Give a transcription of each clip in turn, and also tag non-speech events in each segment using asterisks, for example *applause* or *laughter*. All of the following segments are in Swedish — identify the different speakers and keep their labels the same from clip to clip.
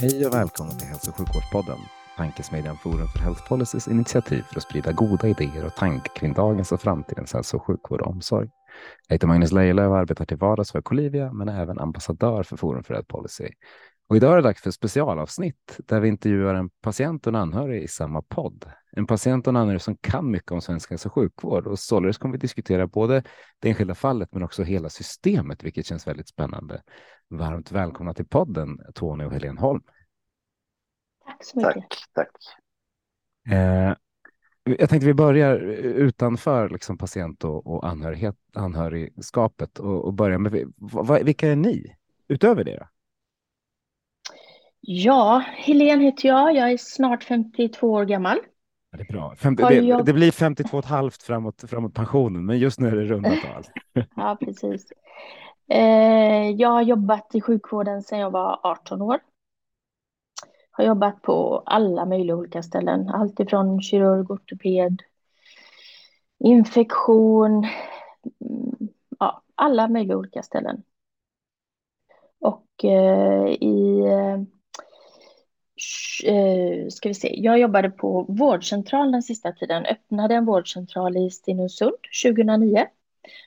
Speaker 1: Hej och välkommen till Hälso och sjukvårdspodden, tankesmedjan Forum för Health Policys initiativ för att sprida goda idéer och tankar kring dagens och framtidens hälso och sjukvård och omsorg. Jag heter Magnus Lejelöw och arbetar till vardags för Colivia, men är även ambassadör för Forum för Health Policy. Och idag är det dags för specialavsnitt där vi intervjuar en patient och en anhörig i samma podd. En patient och en anhörig som kan mycket om svensk hälso och sjukvård och således kommer vi diskutera både det enskilda fallet men också hela systemet, vilket känns väldigt spännande. Varmt välkomna till podden Tony och Helene Holm.
Speaker 2: Tack så mycket.
Speaker 3: Tack, tack.
Speaker 1: Eh, jag tänkte vi börjar utanför liksom patient och, och anhörighet, anhörigskapet och, och börjar med vilka är ni utöver det? Då?
Speaker 2: Ja, Helene heter jag. Jag är snart 52 år gammal.
Speaker 1: Ja, det är bra. 50, det, det, blir 52 och ett halvt framåt, framåt pensionen, men just nu är det runda tal. *laughs*
Speaker 2: ja, precis. Eh, jag har jobbat i sjukvården sedan jag var 18 år. Har jobbat på alla möjliga olika ställen. Allt ifrån kirurg, ortoped, infektion, mm, ja, alla möjliga olika ställen. Och eh, i eh, eh, ska vi se, jag jobbade på vårdcentral den sista tiden, öppnade en vårdcentral i Stenungsund 2009.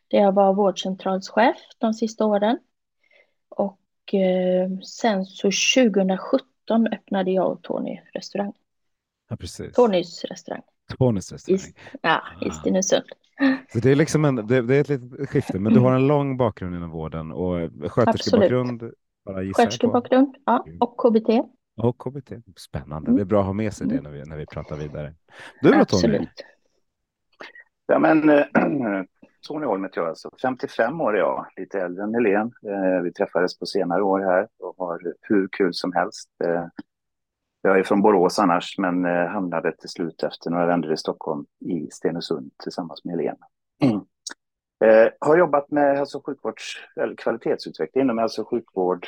Speaker 2: Där jag var vårdcentralschef de sista åren. Och eh, sen så 2017 öppnade jag och Tony restaurang.
Speaker 1: Ja, precis.
Speaker 2: Tonys restaurang.
Speaker 1: Tonys restaurang.
Speaker 2: I, ja, i ah. Stenungsund.
Speaker 1: Så det är liksom en, det, det, är ett litet skifte, men du har en lång bakgrund inom vården och sköterskebakgrund.
Speaker 2: Sköterskebakgrund, ja, och KBT.
Speaker 1: Och KBT. Spännande. Mm. Det är bra att ha med sig det när vi, när vi pratar vidare. Du då Tony?
Speaker 3: Ja, men äh, *clears throat* Tony Holm heter jag alltså. 55 år är jag, lite äldre än Helene. Äh, vi träffades på senare år här och har hur kul som helst. Äh, jag är från Borås annars, men äh, hamnade till slut efter några vändor i Stockholm i Stenungsund tillsammans med Helene. Mm. har jobbat med hälso och sjukvårds, eller kvalitetsutveckling inom hälso och sjukvård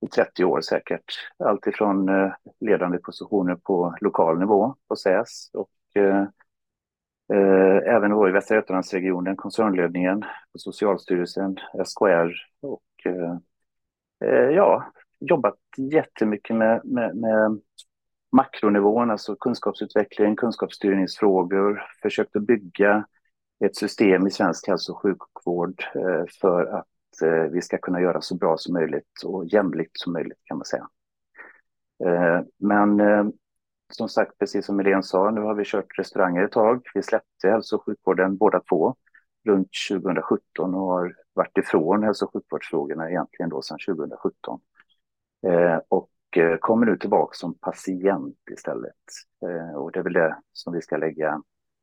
Speaker 3: i 30 år säkert. Alltifrån eh, ledande positioner på lokal nivå på SÄS och eh, eh, Eh, även då i Västra Götalandsregionen, koncernledningen Socialstyrelsen, SKR och eh, eh, ja, jobbat jättemycket med, med, med makronivån, alltså kunskapsutveckling, kunskapsstyrningsfrågor, försökt att bygga ett system i svensk hälso och sjukvård för att vi ska kunna göra så bra som möjligt och jämlikt som möjligt kan man säga. Men som sagt, precis som Helene sa, nu har vi kört restauranger ett tag. Vi släppte hälso och sjukvården båda två runt 2017 och har varit ifrån hälso och sjukvårdsfrågorna egentligen då sedan 2017. Eh, och eh, kommer nu tillbaka som patient istället. Eh, och det är väl det som vi ska lägga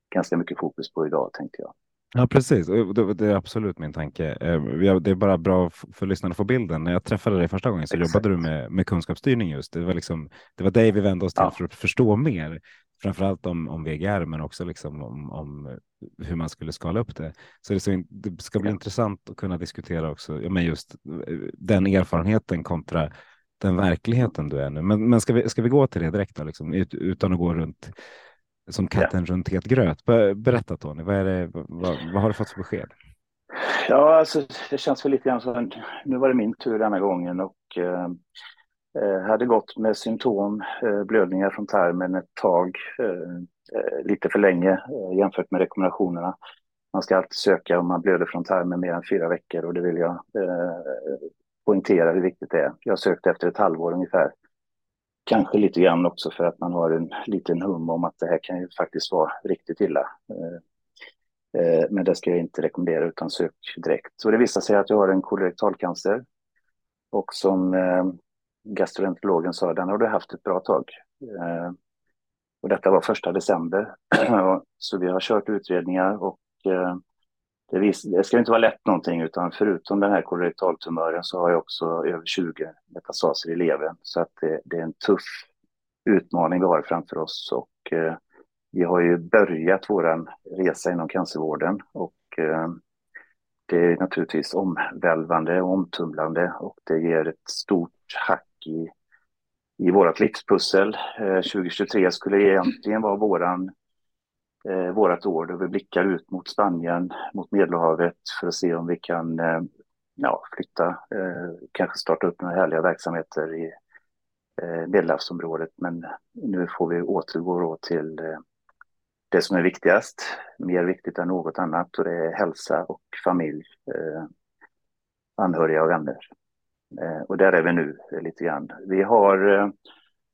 Speaker 3: ganska mycket fokus på idag, tänkte jag.
Speaker 1: Ja, precis. Det är absolut min tanke. Eh, det är bara bra för lyssnarna att få bilden. När jag träffade dig första gången så Exakt. jobbade du med, med kunskapsstyrning just. Det var, liksom, det var dig vi vände oss till ja. för att förstå mer. Framförallt om, om VGR, men också liksom om, om hur man skulle skala upp det. Så det, så, det ska bli ja. intressant att kunna diskutera också ja, men just eh, den erfarenheten kontra den verkligheten du är nu. Men, men ska, vi, ska vi gå till det direkt då, liksom, utan att gå runt som katten ja. runt het gröt. Berätta Tony, vad, är det, vad, vad, har du fått för besked?
Speaker 3: Ja, alltså, det känns väl lite grann som nu var det min tur denna gången och eh, eh, hade gått med symptom, eh, blödningar från tarmen ett tag, eh, eh lite för länge eh, jämfört med rekommendationerna. Man ska alltid söka om man blöder från tarmen mer än fyra veckor och det vill jag poängtera hur viktigt det är. Jag sökte efter ett halvår ungefär Kanske lite grann också för att man har en liten hum om att det här kan ju faktiskt vara riktigt illa. Eh, eh, men det ska jag inte rekommendera utan sök direkt. Så det visar sig att jag har en kolorektalcancer. Och som eh, gastroenterologen sa, den har du haft ett bra tag. Och detta var första december. *clears throat* Så vi har kört utredningar och det, vis, det ska inte vara lätt någonting utan förutom den här kolorektaltumören så har jag också över 20 metastaser i levern. Så att det, det är en tuff utmaning vi har framför oss och eh, vi har ju börjat vår resa inom cancervården och eh, det är naturligtvis omvälvande och omtumlande och det ger ett stort hack i, i vårt livspussel. Eh, 2023 skulle egentligen vara våran eh, vårat år då vi blickar ut mot Spanien, mot Medelhavet för att se om vi kan eh, ja, flytta, eh, kanske starta upp några härliga verksamheter i eh, Medelhavsområdet. Men nu får vi återgå till eh, det som är viktigast, mer viktigt än något annat och det är hälsa och familj, eh, anhöriga och vänner. Eh, och där är vi nu eh, lite grann. Vi har, eh,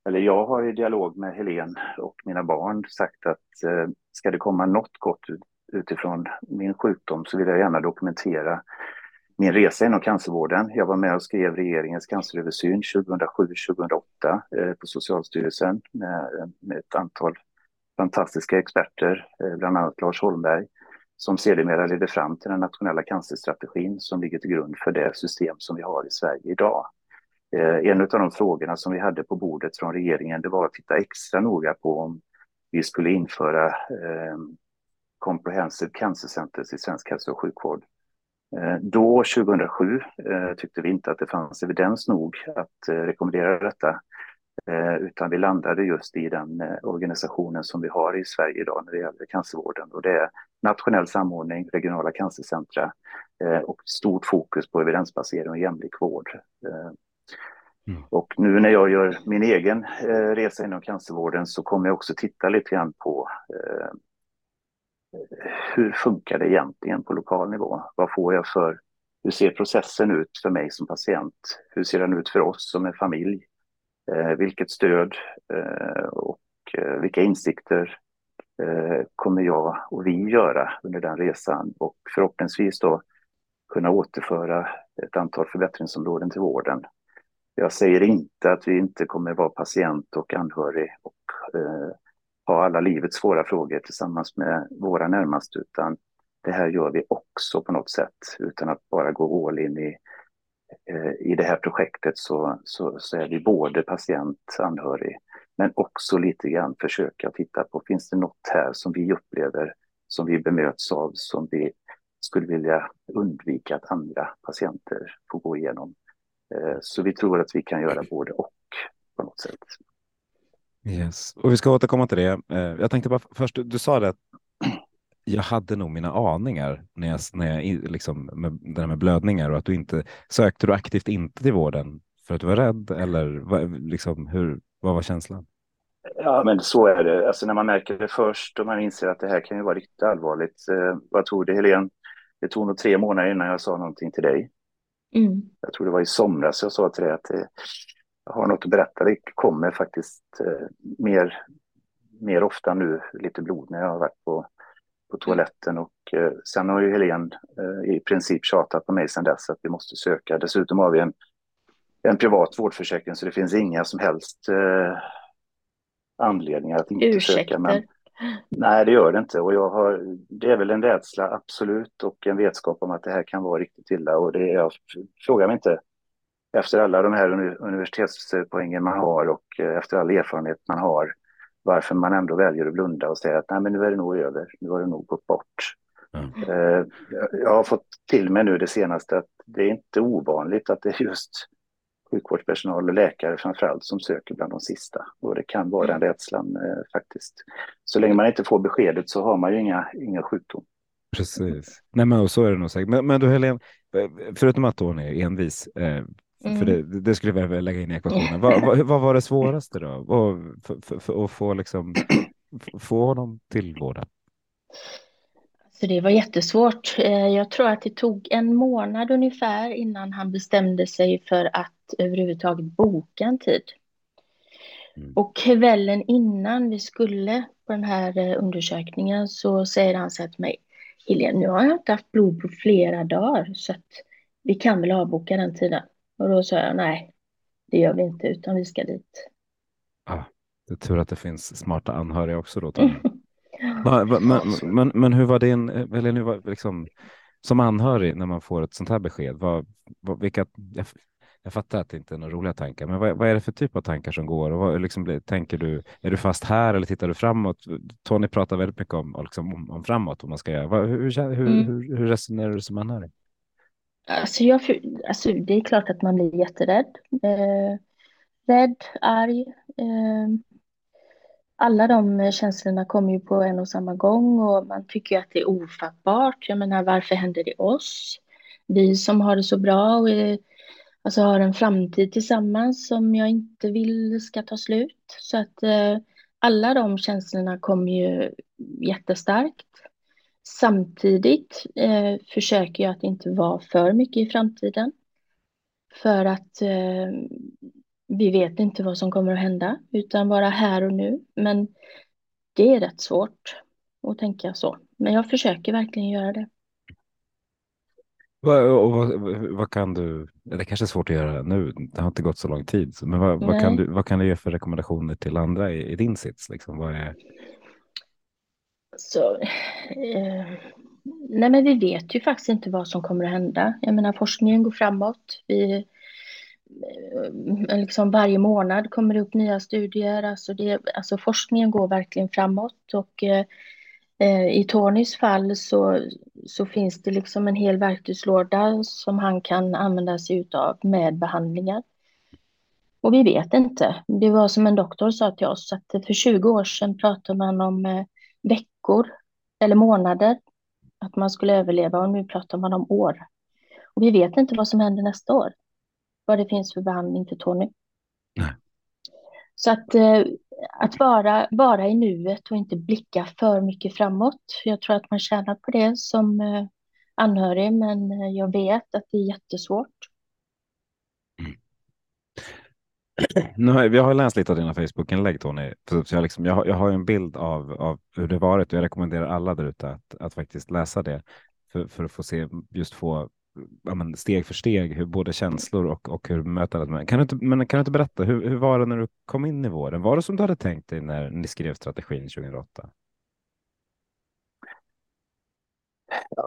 Speaker 3: eller jag har i dialog med Helen och mina barn sagt att eh, ska det komma något gott utifrån min sjukdom så vill jag gärna dokumentera min resa inom cancervården. Jag var med och skrev regeringens canceröversyn 2007-2008 eh, på Socialstyrelsen med, med ett antal fantastiska experter, eh, bland annat Lars Holmberg, som sedermera ledde fram till den nationella cancerstrategin som ligger till grund för det system som vi har i Sverige idag. Eh, en av de frågorna som vi hade på bordet från regeringen det var att titta extra noga på om vi skulle införa eh, Comprehensive Cancer Centers i svensk hälso och sjukvård. Eh, då, 2007, eh, tyckte vi inte att det fanns evidens nog att eh, rekommendera detta. Eh, utan vi landade just i den eh, organisationen som vi har i Sverige idag när det gäller cancervården. Och det är nationell samordning, regionala cancercentra och stort fokus på evidensbasering och jämlik vård. Mm. Och nu när jag gör min egen eh, resa inom cancervården så kommer jag också titta lite grann på eh, hur funkar det egentligen på lokal nivå? Vad får jag för, hur ser processen ut för mig som patient? Hur ser den ut för oss som en familj? Eh, vilket stöd eh, och eh, vilka insikter eh, kommer jag och vi göra under den resan? Och förhoppningsvis då kunna återföra ett antal förbättringsområden till vården. Jag säger inte att vi inte kommer vara patient och anhörig och eh, ha alla livets svåra frågor tillsammans med våra närmaste, utan det här gör vi också på något sätt utan att bara gå all in i, eh, i det här projektet så, så, så är vi både patient, anhörig, men också lite grann försöka titta på, finns det något här som vi upplever, som vi bemöts av, som vi skulle vilja undvika att andra patienter får gå igenom. Eh, så vi tror att vi kan göra både och på något sätt.
Speaker 1: Yes. Och vi ska återkomma till det. Eh, jag tänkte bara först, du, du sa det att *clears throat* jag hade nog mina aningar när jag, när jag liksom med det här med blödningar och att du inte sökte du aktivt inte till vården för att du var rädd eller liksom hur, vad var känslan?
Speaker 3: Ja, men så är det. Alltså när man märker det först och man inser att det här kan ju vara riktigt allvarligt. Eh, vad tog det, Helene? Det tog nog tre månader innan jag sa någonting till dig. Mm. Jag tror det var i somras jag sa till dig att det, jag har något att berätta. Det kommer faktiskt eh, mer, mer ofta nu, lite blod när jag har varit på, på toaletten. Och eh, sen har ju Helene eh, i princip tjatat på mig sedan dess att vi måste söka. Dessutom har vi en, en privat vårdförsäkring så det finns inga som helst eh, anledningar att inte Ursäkter. söka. Men, nej, det gör det inte. Och jag har, det är väl en rädsla, absolut, och en vetskap om att det här kan vara riktigt illa. Och det, jag frågar mig inte efter alla de här universitetspoängen man har och eh, efter all erfarenhet man har, varför man ändå väljer att blunda och säga att nej, men nu är det nog över, nu har det nog gått bort. Mm. Jag har fått till mig nu det senaste att det är inte ovanligt att det är just sjukvårdspersonal och läkare framförallt som söker bland de sista. Och det kan vara den rädslan eh, faktiskt. Så länge man inte får beskedet så har man ju inga, inga sjukdom.
Speaker 1: Precis. Nej, men så är det nog säkert. Men, men du Helene, förutom att hon är envis, eh, Mm. För det, det, skulle jag vilja lägga in i ekvationen. *laughs* vad, vad, vad, var det svåraste då? För, för, för, att få, liksom, få honom till vården?
Speaker 2: Så det var jättesvårt. Eh, jag tror att det tog en månad ungefär innan han bestämde sig för att överhuvudtaget boka en tid. Mm. Och kvällen innan vi skulle på den här eh, undersökningen så säger han så här till mig. Helene, nu har jag inte haft blod på flera dagar så att vi kan väl avboka den tiden. Och då sa jag nej, det gör vi inte, utan vi ska dit.
Speaker 1: Ja, det är tur att det finns smarta anhöriga också då. men, *laughs* men, men, men, hur var din, eller nu var liksom, som anhörig när man får ett sånt här besked? Vad, vad, vilka, jag, fattar att det inte är några roliga tankar, men vad, vad är det för typ av tankar som går? Och vad, liksom, tänker du, är du fast här eller tittar du framåt? Tony pratar väldigt mycket om, liksom, om, om framåt, vad man ska göra. Vad, hur, hur, mm. hur, hur resonerar du som anhörig?
Speaker 2: Alltså, jag, alltså det är klart att man blir jätterädd. Eh, rädd, arg. Eh, alla de känslorna kommer ju på en och samma gång och man tycker att det är ofattbart. Jag menar, varför händer det oss? Vi som har det så bra och är, alltså har en framtid tillsammans som jag inte vill ska ta slut. Så att eh, alla de känslorna kommer ju jättestarkt. Samtidigt eh, försöker jag att inte vara för mycket i framtiden. För att eh, vi vet inte vad som kommer att hända, utan vara här och nu. Men det är rätt svårt att tänka så. Men jag försöker verkligen göra det.
Speaker 1: Vad, vad, vad, kan du, det kanske är svårt att göra nu, det har inte gått så lång tid, men vad, vad kan, du, vad kan du ge för rekommendationer till andra i, i din sits? Liksom, vad är...
Speaker 2: Så, eh, nej men vi vet ju faktiskt inte vad som kommer att hända. Jag menar forskningen går framåt. Vi, eh, liksom varje månad kommer det upp nya studier. Alltså, det, alltså forskningen går verkligen framåt. Och eh, Eh, i Tonys fall så, så finns det liksom en hel verktygslåda som han kan använda sig av med behandlingar. Och vi vet inte. Det var som en doktor sa till oss att för 20 år sedan pratade man om eh, veckor eller månader att man skulle överleva och nu pratar man om år. Och vi vet inte vad som händer nästa år. Vad det finns för behandling till Tony. Nej. Så att, eh, att vara, vara i nuet och inte blicka för mycket framåt. Jag tror att man tjänar på det som eh, anhörig, men eh, jag vet att det är jättesvårt. Mm. *clears throat*
Speaker 1: Nu har, jag har läst lite av dina Facebookinlägg. Tony. Så jag, liksom, jag, har, jag har en bild av, av hur det varit och jag rekommenderar alla där ute att, att faktiskt läsa det för, för att få se, just få ja, men steg för steg hur både känslor och, och hur bemötandet. Kan du inte, men kan du inte berätta, hur, hur var det när du kom in i vården? Var det som du hade tänkt dig när ni skrev strategin 2008?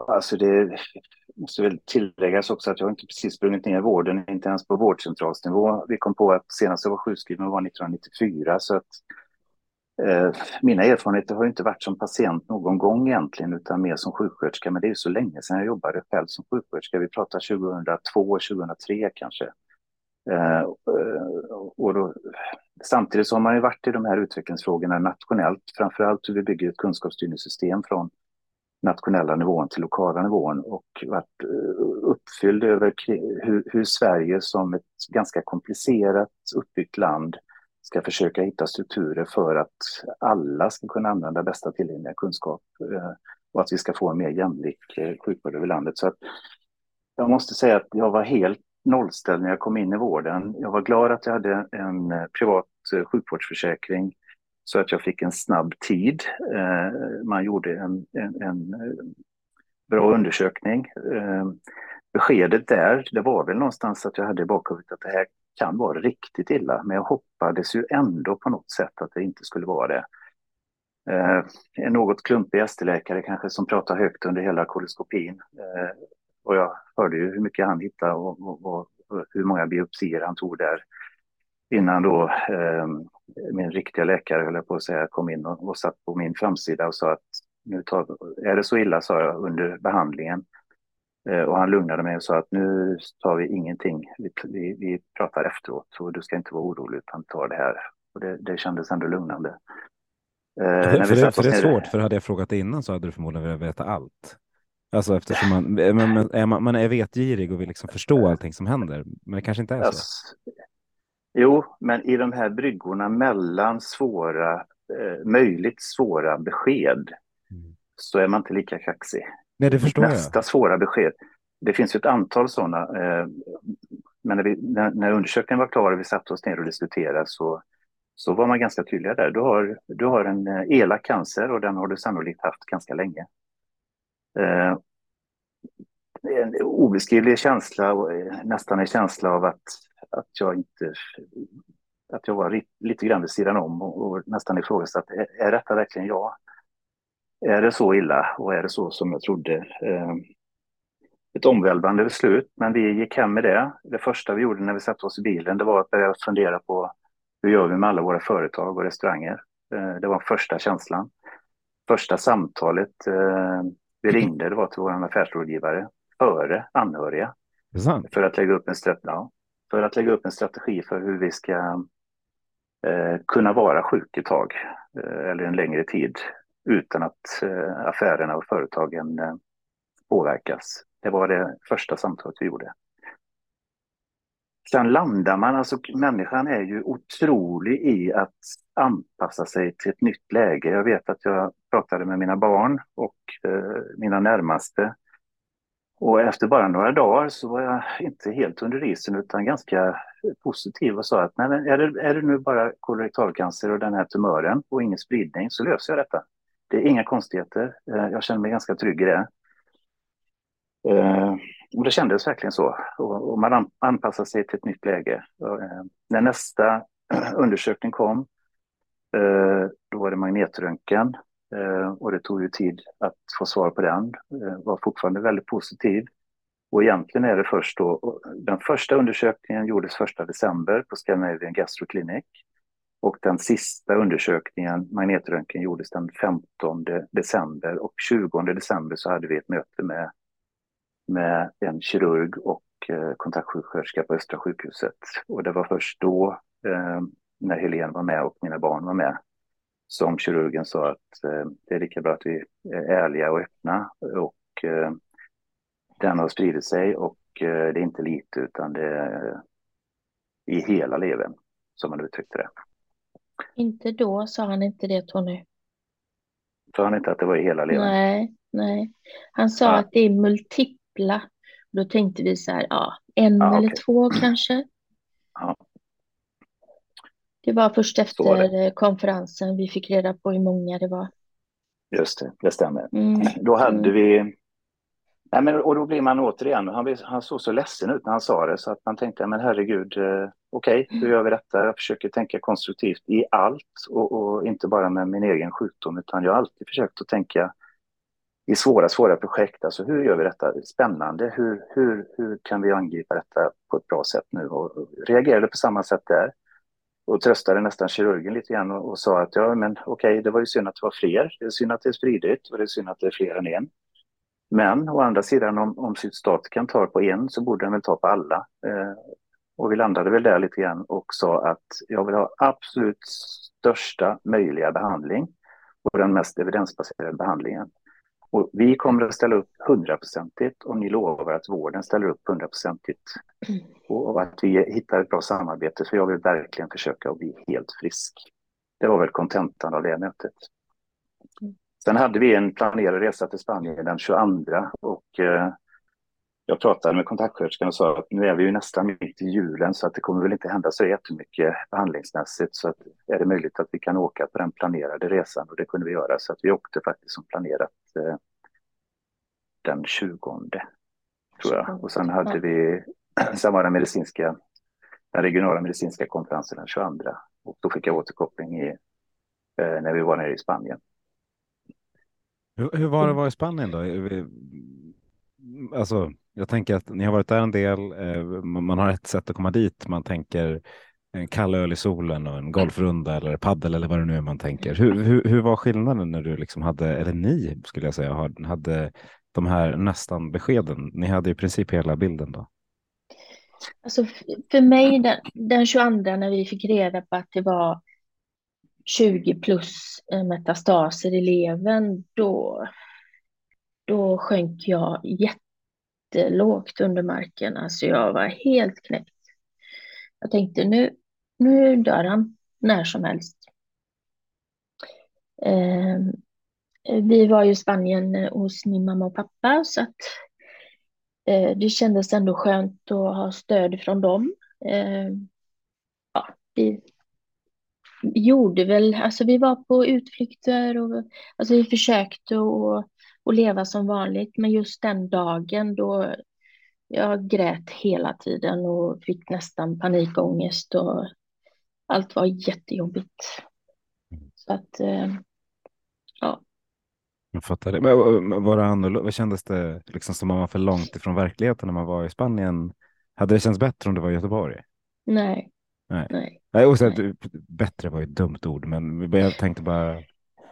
Speaker 3: Alltså det måste väl tilläggas också att jag inte precis sprungit ner i vården, inte ens på vårdcentralsnivå. Vi kom på att senast jag var sjukskriven var 1994, så att Eh, mina erfarenheter har inte varit som patient någon gång egentligen, utan mer som sjuksköterska. Men det är så länge sedan jag jobbade själv som sjuksköterska. Vi pratar 2002, 2003 kanske. Eh, och då, samtidigt så har man ju varit i de här utvecklingsfrågorna nationellt, framför allt hur vi bygger ett kunskapsstyrningssystem från nationella nivån till lokala nivån och varit eh, uppfylld över hur, hur, Sverige som ett ganska komplicerat uppbyggt land ska försöka hitta strukturer för att alla ska kunna använda bästa tillgängliga kunskap eh, och att vi ska få en mer jämlik eh, sjukvård över landet. Så att jag måste säga att jag var helt nollställd när jag kom in i vården. Jag var glad att jag hade en eh, privat sjukvårdsförsäkring så att jag fick en snabb tid. Man gjorde en, en, en bra undersökning. Beskedet där, det var väl någonstans att jag hade i bakhuvudet att det här kan vara riktigt illa, men jag hoppades ju ändå på något sätt att det inte skulle vara det. Eh, en något klumpig ST-läkare kanske som pratade högt under hela koloskopin. Eh, och jag hörde ju hur mycket han hittade och, och, och hur många biopsier han tog där innan då eh, min riktiga läkare, höll jag på att säga, kom in och, och satt på min framsida och sa att nu tar, är det så illa, sa jag under behandlingen. Eh, och han lugnade mig och sa att nu tar vi ingenting, vi, vi, vi pratar efteråt och du ska inte vara orolig utan ta det här. Och det, det kändes ändå lugnande.
Speaker 1: Eh, för, för, det, för det är svårt, för hade jag frågat innan så hade du förmodligen velat veta allt. Alltså eftersom man, man, är, man, man är vetgirig och vill liksom förstå allting som händer. Men det kanske inte är så.
Speaker 3: Jo, men i de här bryggorna mellan svåra, eh, möjligt svåra besked mm. så är man inte lika kaxig.
Speaker 1: Nej, det förstår
Speaker 3: Nästa
Speaker 1: jag.
Speaker 3: svåra besked. Det finns ett antal sådana. Eh, men när, vi, när, när, undersökningen var klar och vi satte oss ner och diskuterade så, så var man ganska tydliga där. Du har, du har en eh, elak cancer och den har du sannolikt haft ganska länge. Eh, en obeskrivlig känsla, nästan en känsla av att att jag inte att jag var lite grann vid sidan om och, och nästan ifrågasatt, är, är detta verkligen jag? Är det så illa och är det så som jag trodde? Eh, ett omvälvande beslut, men vi gick hem med det. Det första vi gjorde när vi satte oss i bilen, det var att börja fundera på hur gör vi med alla våra företag och restauranger? Eh, det var första känslan. Första samtalet eh, vi ringde, det var till vår affärsrådgivare, före anhöriga. För att, lägga upp en strategi, för att lägga upp en strategi för hur vi ska kunna vara sjuk ett tag eller en längre tid utan att eh, affärerna och företagen eh, påverkas. Det var det första samtalet vi gjorde. Sen landar man, alltså människan är ju otrolig i att anpassa sig till ett nytt läge. Jag vet att jag pratade med mina barn och eh, mina närmaste. Och efter bara några dagar så var jag inte helt under isen utan ganska positiv och sa att Nej, men är, det, är det nu bara kolorektalcancer och den här tumören och ingen spridning så löser jag detta. Det är inga konstigheter. Eh, jag känner mig ganska trygg i det. Eh, och det kändes verkligen så. Och, man anpassar sig till ett nytt läge. Eh, när nästa *clears throat* undersökning kom, då var det magnetröntgen. Och det tog ju tid att få svar på den. Var fortfarande väldigt positiv. Och egentligen är det först då, den första undersökningen gjordes första december på Scandinavian Gastro Clinic. Och den sista undersökningen, magnetröntgen, gjordes den 15 december och 20 december så hade vi ett möte med, med en kirurg och eh, kontaktsjuksköterska på Östra sjukhuset. Och det var först då, eh, när Helene var med och mina barn var med, som kirurgen sa att eh, det är lika bra att vi är ärliga och öppna. Och eh, den har spridit sig och eh, det är inte lite utan det är i hela levern, som man uttryckte det.
Speaker 2: Inte då, sa han inte det Tony?
Speaker 3: Sa han inte att det var i hela levern?
Speaker 2: Nej, nej. Han sa ja. att det är multipla. Då tänkte vi så här, ja, en ja, eller okay. två kanske. Ja. Det var först efter konferensen vi fick reda på hur många det var.
Speaker 3: Just det, det stämmer. Mm. Då hade vi Nej, men, och då blir man återigen, han, han såg så ledsen ut när han sa det så att man tänkte, men herregud, eh, okej, okay, hur gör vi detta? Jag försöker tänka konstruktivt i allt och, och, inte bara med min egen sjukdom utan jag har alltid försökt att tänka i svåra, svåra projekt. Alltså hur gör vi detta spännande? Hur, hur, hur kan vi angripa detta på ett bra sätt nu? Och, och reagerade på samma sätt där och tröstade nästan kirurgen lite grann och, och sa att ja, men okej, okay, det var ju synd att det var fler. Det är synd att det är spridigt och det är synd att det är fler än en. Men å andra sidan om, om kan ta på en så borde den väl ta på alla. Eh, och vi landade väl där lite grann och sa att jag vill ha absolut största möjliga behandling och den mest evidensbaserade behandlingen. Och vi kommer att ställa upp hundraprocentigt om ni lovar att vården ställer upp hundraprocentigt. Och att vi hittar ett bra samarbete, för jag vill verkligen försöka att bli helt frisk. Det var väl kontentan av det mötet. Sen hade vi en planerad resa till Spanien den 22 och eh, jag pratade med kontaktsköterskan och sa att nu är vi ju nästan mitt i julen så att det kommer väl inte hända så jättemycket behandlingsmässigt. Så att är det möjligt att vi kan åka på den planerade resan? Och det kunde vi göra. Så att vi åkte faktiskt som planerat eh, den 20 tror jag. Och sen hade vi *clears throat* sen var den medicinska den regionala medicinska konferensen den 22 och då fick jag återkoppling i, eh, när vi var nere i Spanien.
Speaker 1: Hur, hur var det att vara i Spanien då? Mm, alltså, jag tänker att ni har varit där en del. Eh, man har ett sätt att komma dit. Man tänker en kall öl i solen och en golfrunda eller paddel eller vad det nu är man tänker. Hur, hur, hur var skillnaden när du liksom hade, eller ni skulle jag säga, hade de här nästan beskeden? Ni hade i princip hela bilden då.
Speaker 2: Alltså för mig den, den 22 när vi fick reda på att det var 20 plus eh, metastaser i levern, då, då sjönk jag jättelågt under marken. Alltså jag var helt knäckt. Jag tänkte nu, nu dör han när som helst. Eh, vi var ju i Spanien eh, hos min mamma och pappa så att eh, det kändes ändå skönt att ha stöd från dem. Eh, ja, vi gjorde väl, alltså vi var på utflykter och alltså vi försökte och att leva som vanligt. Men just den dagen då jag grät hela tiden och fick nästan panikångest och allt var jättejobbigt. Så att, eh, ja.
Speaker 1: Jag fattar det. Men var det annorlunda? Vad kändes det liksom som man var för långt ifrån verkligheten när man var i Spanien? Hade det känts bättre om det var i Göteborg?
Speaker 2: Nej.
Speaker 1: Nej.
Speaker 2: Nej.
Speaker 1: Nej, och så bättre var ju ett dumt ord, men jag tänkte bara.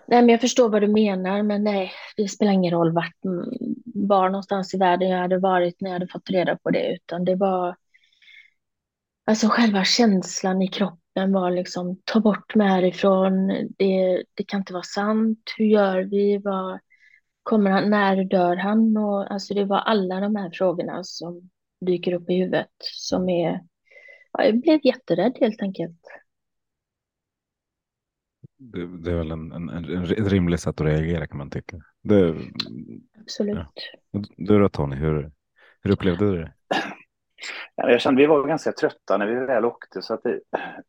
Speaker 2: Nej, men jag förstår vad du menar, men nej, det spelar ingen roll vart, mm, var någonstans i världen jag hade varit när jag hade fått reda på det, utan det var alltså själva känslan i kroppen var liksom ta bort mig härifrån, det, det kan inte vara sant, hur gör vi, vad, kommer han, när dör han? Och, alltså det var alla de här frågorna som dyker upp i huvudet som är, ja, jag blev jätterädd helt enkelt.
Speaker 1: Det, det är väl en, en, en, ett rimligt sätt att reagera kan man tycka. Det,
Speaker 2: Absolut.
Speaker 1: Ja. Du då Tony, hur, hur upplevde du det?
Speaker 3: Jag kände vi var ganska trötta när vi väl åkte så att det,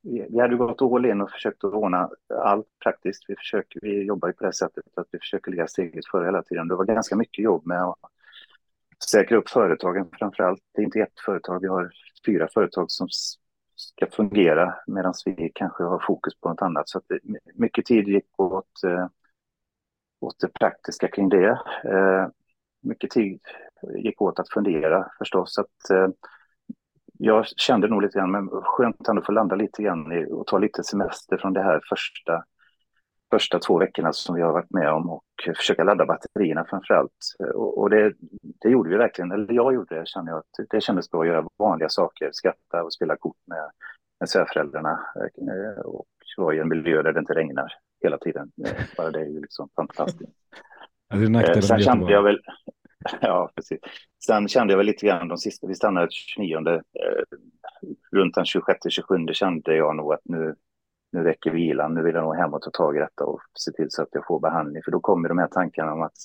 Speaker 3: vi hade gått all in och försökt att ordna allt praktiskt. Vi, försöker, vi jobbar ju på det sättet att vi försöker ligga steget före hela tiden. Det var ganska mycket jobb med att säkra upp företagen framför allt. Det är inte ett företag, vi har fyra företag som ska fungera medan vi kanske har fokus på något annat. Så att det, mycket tid gick åt, eh, åt det praktiska kring det. Eh, mycket tid gick åt att fundera förstås. Att, eh, jag kände nog lite grann, men skönt att få landa lite grann och ta lite semester från det här första, första två veckorna som vi har varit med om och försöka ladda batterierna framför allt. Och, och det, det, gjorde vi verkligen, eller jag gjorde det, kände jag att det kändes bra att göra vanliga saker, skratta och spela kort med, med svärföräldrarna eh, och vara i en miljö där det inte regnar hela tiden. Eh, bara det är ju liksom fantastiskt. *laughs*
Speaker 1: Ja, det
Speaker 3: Sen kände jag väl, *laughs* Ja, precis. Sen kände jag väl lite grann de sista, vi stannade 29, eh, runt den 26-27 kände jag nog att nu, nu räcker vilan, nu vill jag nog hem och ta tag i detta och se till så att jag får behandling. För då kommer de här tankarna om att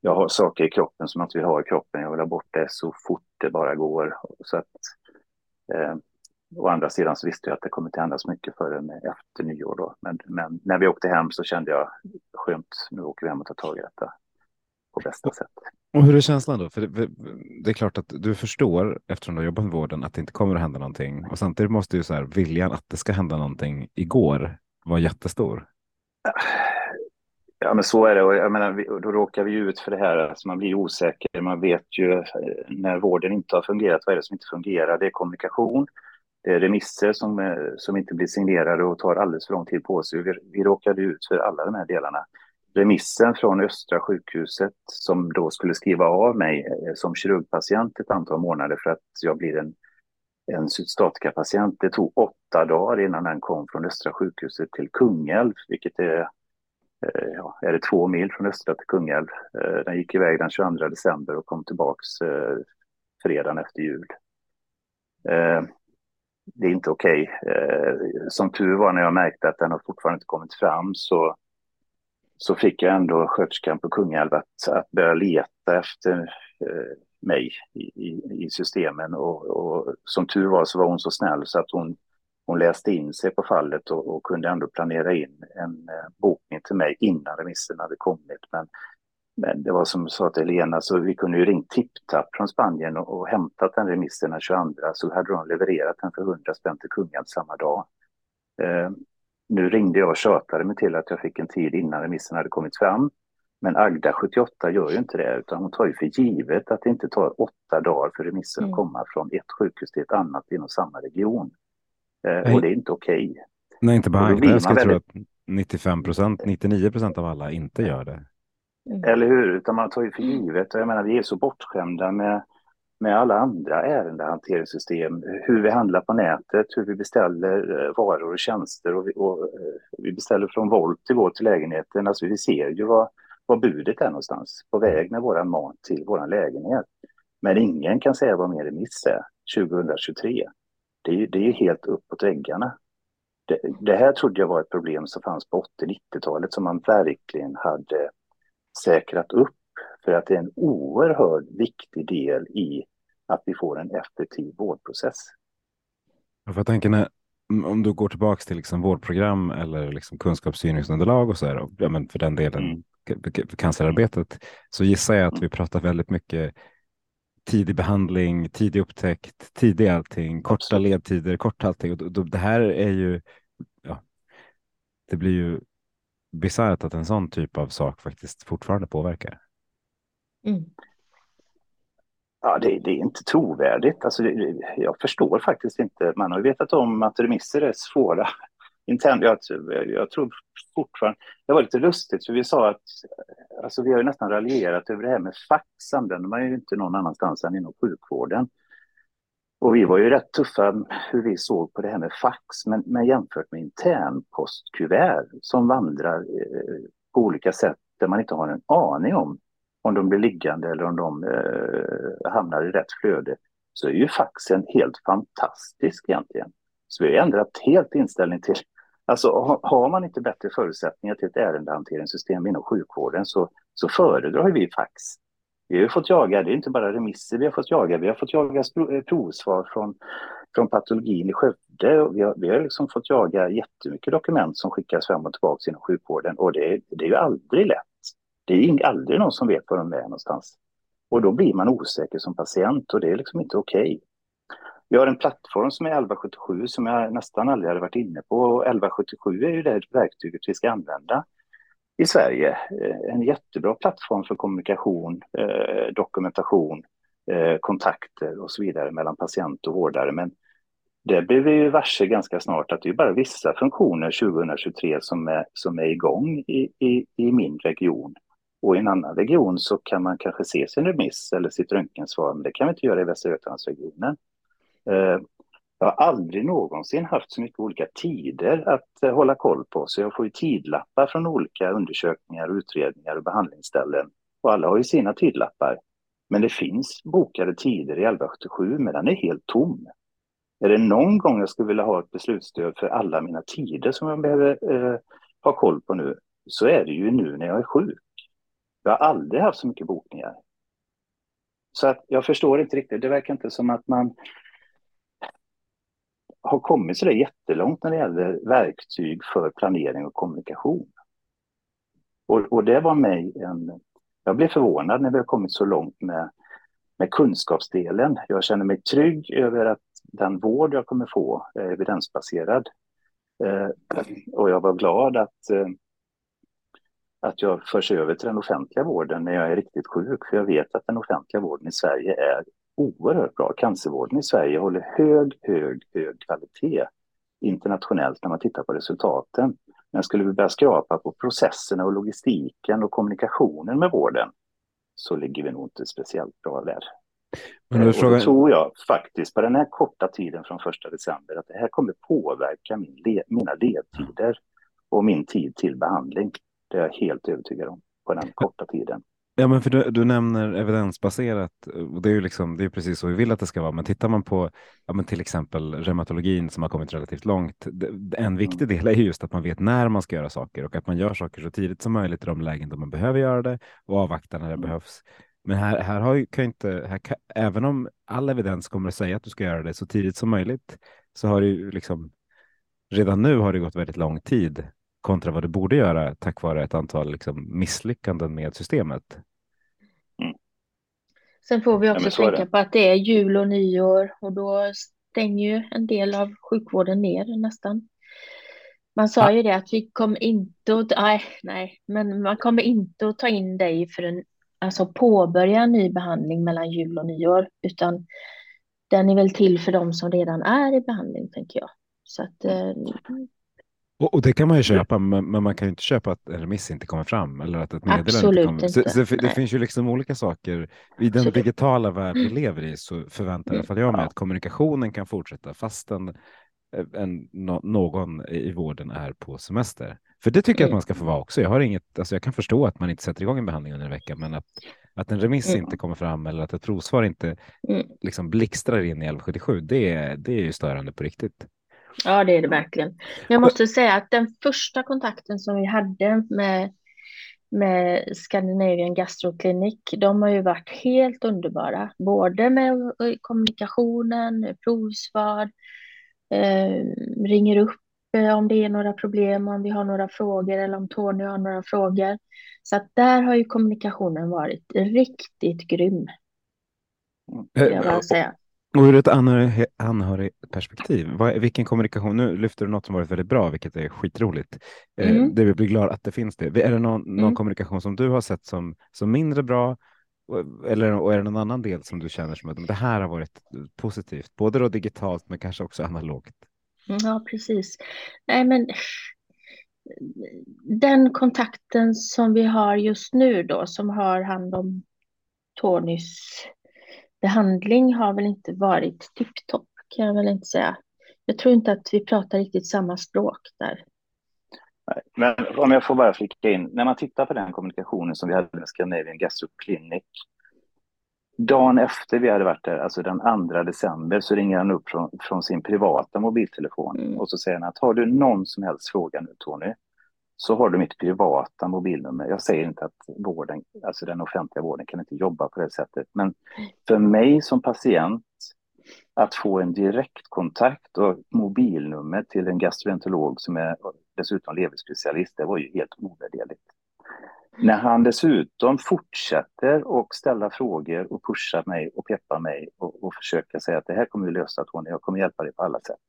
Speaker 3: jag har saker i kroppen som jag inte vill ha i kroppen, jag vill ha bort det så fort det bara går. Så att, eh, å andra sidan så visste jag att det kommer inte hända så mycket förrän efter nyår då. Men, men när vi åkte hem så kände jag skönt, nu åker vi hem och tar tag i detta på bästa sätt.
Speaker 1: Och hur är känslan då? För det, det, är klart att du förstår eftersom du har jobbat med vården att det inte kommer att hända någonting. Och samtidigt måste ju så här, viljan att det ska hända någonting igår vara jättestor.
Speaker 3: Ja, men så är det. Och jag menar, då råkar vi ut för det här. Alltså man blir osäker. Man vet ju eh, när vården inte har fungerat, vad är det som inte fungerar? Det är kommunikation. Det är remisser som, eh, som inte blir signerade och tar alldeles för lång tid på sig. Vi, vi råkade ut för alla de här delarna remissen från Östra sjukhuset som då skulle skriva av mig eh, som kirurgpatient ett antal månader för att jag blir en, en cytostatikapatient. Det tog åtta dagar innan den kom från Östra sjukhuset till Kungälv, vilket är, eh, ja, är det två mil från Östra till Kungälv. Eh, den gick iväg den 22 december och kom tillbaks fredagen efter jul. Det är inte okej. Okay. Som tur var när jag märkte att den har fortfarande inte kommit fram så så fick jag ändå sköterskan på Kungälv att, att börja leta efter eh, mig i, i, i, systemen. Och, och, som tur var så var hon så snäll så att hon, hon läste in sig på fallet och, och kunde ändå planera in en eh, bokning till mig innan remissen hade kommit. Men, men det var som jag sa till Helena, så vi kunde ju ringt TipTap från Spanien och, och hämtat den remissen den 22, så hade de levererat den för 100 spänn till Kungälv samma dag. Eh, nu ringde jag och tjatade mig till att jag fick en tid innan remissen hade kommit fram. Men Agda 78 gör ju inte det, utan hon tar ju för givet att det inte tar åtta dagar för remissen mm. att komma från ett sjukhus till ett annat inom samma region. Eh, och det är inte okej. Okay.
Speaker 1: Nej, inte bara Agda. Jag skulle väldigt... tro att 95 procent, 99 procent av alla inte gör det.
Speaker 3: Mm. Eller hur? Utan man tar ju för givet. Och jag menar, vi är så bortskämda med med alla andra ärendehanteringssystem, hur vi handlar på nätet, hur vi beställer eh, varor och tjänster och vi, och eh, vi beställer från Volt till vår till lägenheten. Alltså vi ser ju vad, vad budet är någonstans på väg med våran mat till vår lägenhet. Men ingen kan säga vad mer remiss är 2023. Det är, det är helt uppåt väggarna. Det, det här trodde jag var ett problem som fanns på 80-90-talet som man verkligen hade säkrat upp för att det är en oerhört viktig del i att vi får en effektiv vårdprocess.
Speaker 1: Jag tänker när, om du går tillbaka till liksom vårdprogram eller liksom kunskapsstyrningsunderlag och så här, ja, men för den delen mm. cancerarbetet, så gissar jag att mm. vi pratar väldigt mycket tidig behandling, tidig upptäckt, tidig allting, korta ledtider, kort allting. Och det här är ju, ja, det blir ju bisarrt att en sån typ av sak faktiskt fortfarande påverkar.
Speaker 2: Mm.
Speaker 3: Ja, det, det, är inte trovärdigt. Alltså, det, jag förstår faktiskt inte. Man har ju vetat om att remisser är svåra. *laughs* Intern, jag, jag tror fortfarande... Det var lite lustigt, för vi sa att... Alltså, vi har ju nästan raljerat över det här med fax. använder man ju inte någon annanstans än inom sjukvården. Och vi var ju rätt tuffa hur vi såg på det här med fax, men, men jämfört med internpostkuvert som vandrar eh, på olika sätt där man inte har en aning om om de blir liggande eller om de eh, hamnar i rätt flöde, så är ju faxen helt fantastisk egentligen. Så vi har ändrat helt inställning till, alltså har man inte bättre förutsättningar till ett ärendehanteringssystem inom sjukvården så, så föredrar vi fax. Vi har fått jaga, det är inte bara remisser vi har fått jaga, vi har fått jaga eh, provsvar från, från patologin i Skövde. Vi har, vi har liksom fått jaga jättemycket dokument som skickas fram och tillbaka inom sjukvården och det, det är ju aldrig lätt. Det är aldrig någon som vet var de är någonstans. Och då blir man osäker som patient och det är liksom inte okej. Okay. Vi har en plattform som är 1177 som jag nästan aldrig hade varit inne på. Och 1177 är ju det verktyget vi ska använda i Sverige. Eh, en jättebra plattform för kommunikation, eh, dokumentation, eh, kontakter och så vidare mellan patient och vårdare. Men det blev vi ju varse ganska snart att det är bara vissa funktioner 2023 som är, som är igång i, i, i min region. Och i en annan region så kan man kanske se sin remiss eller sitt röntgensvar, men det kan vi inte göra i Västra Götalandsregionen. Eh, jag har aldrig någonsin haft så mycket olika tider att eh, hålla koll på, så jag får ju tidlappar från olika undersökningar, utredningar och behandlingsställen. Och alla har ju sina tidlappar. Men det finns bokade tider i 1177, men den är helt tom. Är det någon gång jag skulle vilja ha ett beslutsstöd för alla mina tider som jag behöver eh, ha koll på nu, så är det ju nu när jag är sjuk. Jag har aldrig haft så mycket bokningar. Så att jag förstår inte riktigt. Det verkar inte som att man har kommit så där jättelångt när det gäller verktyg för planering och kommunikation. Och, och det var mig en... Jag blev förvånad när vi har kommit så långt med, med kunskapsdelen. Jag känner mig trygg över att den vård jag kommer få är evidensbaserad. Eh, och jag var glad att eh, att jag förs över till den offentliga vården när jag är riktigt sjuk. För jag vet att den offentliga vården i Sverige är oerhört bra. Cancervården i Sverige håller hög, hög, hög kvalitet internationellt när man tittar på resultaten. Men skulle vi börja skrapa på processerna och logistiken och kommunikationen med vården så ligger vi nog inte speciellt bra där. Men då, frågar... då tror jag faktiskt på den här korta tiden från första december att det här kommer påverka min le mina ledtider och min tid till behandling. Det är jag helt övertygad om på den korta tiden.
Speaker 1: Ja, men för du, du nämner evidensbaserat och det är ju liksom, det är precis så vi vill att det ska vara. Men tittar man på ja, men till exempel reumatologin som har kommit relativt långt. En viktig mm. del är just att man vet när man ska göra saker och att man gör saker så tidigt som möjligt i de lägen då man behöver göra det och avvakta när det mm. behövs. Men här, här har ju, kan inte, här kan, även om all evidens kommer att säga att du ska göra det så tidigt som möjligt så har det ju liksom redan nu har det gått väldigt lång tid kontra vad du borde göra tack vare ett antal liksom, misslyckanden med systemet.
Speaker 2: Mm. Sen får vi också ja, tänka på att det är jul och nyår och då stänger ju en del av sjukvården ner nästan. Man sa ja. ju det att vi kommer inte att, nej, nej, men man kommer inte att ta in dig för en, alltså påbörja en ny behandling mellan jul och nyår, utan den är väl till för de som redan är i behandling, tänker jag. Så att eh,
Speaker 1: och, och, det kan man ju köpa, men, men, man kan ju inte köpa att en remiss inte kommer fram eller att ett meddelande
Speaker 2: Absolut
Speaker 1: inte kommer. Så, så det, finns ju liksom olika saker. I den digitala värld vi lever i så förväntar jag, jag mig att kommunikationen kan fortsätta fastän eh, en, någon i vården är på semester. För det tycker jag att man ska få vara också. Jag, har inget, alltså jag kan förstå att man inte sätter igång en behandling under en vecka, men att, att en remiss mm. inte kommer fram eller att ett provsvar inte mm. liksom blixtrar in i 1177, det, det är ju störande på riktigt.
Speaker 2: Ja, det är det verkligen. Jag måste säga att den första kontakten som vi hade med, med Scandinavian Gastro Clinic, de har ju varit helt underbara. Både med kommunikationen, provsvar, eh, ringer upp eh, om det är några problem, om vi har några frågor eller om Tony har några frågor. Så att där har ju kommunikationen varit riktigt grym.
Speaker 1: Jag bara säga. Och ur ett anhörig, anhörigperspektiv, vad, vilken kommunikation, nu lyfter du något som varit väldigt bra, vilket är skitroligt. Eh, mm. Eh, det vi blir glada att det finns det. Är det någon, någon mm. kommunikation som du har sett som, som mindre bra? Eller och är det någon annan del som du känner som att det här har varit positivt, både då digitalt men kanske också analogt?
Speaker 2: Ja, precis. Nej, men den kontakten som vi har just nu då, som har hand om Tonys behandling har väl inte varit tipptopp kan jag väl inte säga. Jag tror inte att vi pratar riktigt samma språk där.
Speaker 3: Men om jag får bara flika in, när man tittar på den kommunikationen som vi hade med Scandinavian Gastro Clinic, dagen efter vi hade varit där, alltså den 2 december, så ringer han upp från, från sin privata mobiltelefon mm. och så säger han att har du någon som helst fråga nu Tony, så har du mitt privata mobilnummer. Jag säger inte att vården, alltså den offentliga vården kan inte jobba på det sättet, men för mig som patient att få en direktkontakt och mobilnummer till en gastroenterolog som är dessutom leverspecialist, det var ju helt ovärderligt. När han dessutom fortsätter och ställa frågor och pusha mig och peppa mig och, och försöka säga att det här kommer vi lösa Tony, jag kommer hjälpa dig på alla sätt.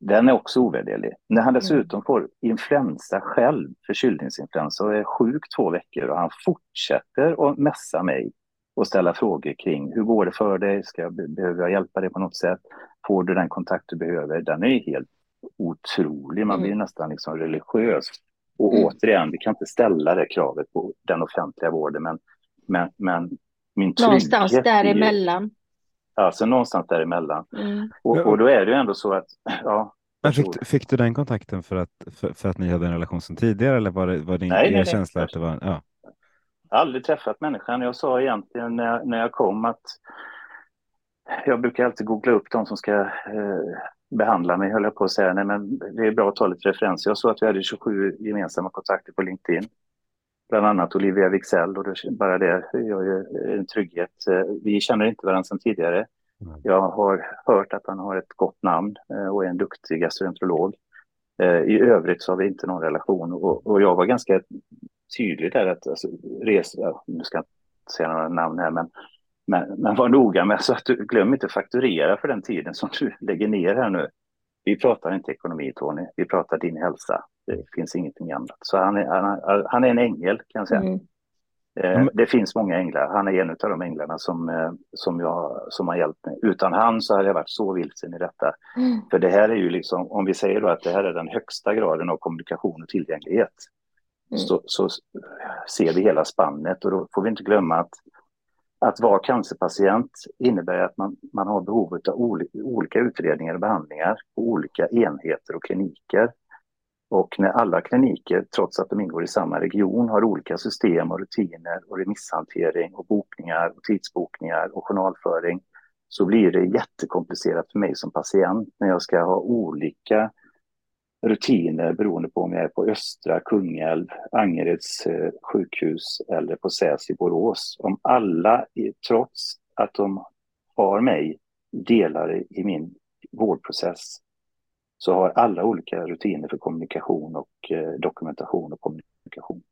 Speaker 3: Den är också ovärderlig. När han mm. dessutom får influensa själv, förkylningsinfluensa, och är sjuk två veckor och han fortsätter att mässa mig och ställa frågor kring hur går det för dig? Ska jag, behöver jag hjälpa dig på något sätt? Får du den kontakt du behöver? Den är helt otrolig. Man blir mm. nästan liksom religiös. Och mm. återigen, vi kan inte ställa det kravet på den offentliga vården, men, men, men min
Speaker 2: trygghet... Någonstans däremellan.
Speaker 3: Alltså någonstans däremellan. Mm. Och, och då är det ju ändå så att, ja.
Speaker 1: Men fick, fick du den kontakten för att, för, för, att ni hade en relation sedan tidigare eller var det, var det
Speaker 3: nej,
Speaker 1: er
Speaker 3: nej,
Speaker 1: känsla nej. att det var, ja.
Speaker 3: Jag har aldrig träffat människan. Jag sa egentligen när jag, när jag kom att jag brukar alltid googla upp de som ska eh, behandla mig, höll jag på att säga. Nej, men det är bra att ta lite referenser. Jag såg att vi hade 27 gemensamma kontakter på LinkedIn. Bland annat Olivia Wixell och det, bara det gör ju en trygghet. Eh, vi känner inte varandra sedan tidigare. Jag har hört att han har ett gott namn eh, och är en duktig gastroenterolog. Eh, I övrigt så har vi inte någon relation och, och jag var ganska tydlig där att alltså, resa, nu ska jag inte säga några namn här, men, men, men var noga med så att du glöm inte fakturera för den tiden som du lägger ner här nu. Vi pratar inte ekonomi Tony, vi pratar din hälsa. Det finns ingenting annat. Så han är, han, han är en ängel kan jag säga. Mm. Mm. Det finns många änglar. Han är en av de änglarna som, eh, som, jag, som har hjälpt mig. Utan han så hade jag varit så vilsen i detta. Mm. För det här är ju liksom, om vi säger då att det här är den högsta graden av kommunikation och tillgänglighet. Mm. Så, så ser vi hela spannet och då får vi inte glömma att att vara cancerpatient innebär att man, man har behov av olika utredningar och behandlingar på olika enheter och kliniker. Och när alla kliniker, trots att de ingår i samma region, har olika system och rutiner och remisshantering och bokningar och tidsbokningar och journalföring så blir det jättekomplicerat för mig som patient när jag ska ha olika rutiner beroende på om jag är på Östra, Kungälv, Angereds eh, sjukhus eller på SÄS i Borås. Om alla, trots att de har mig, delar i min vårdprocess så har alla olika rutiner för kommunikation och eh, dokumentation och kommunikation.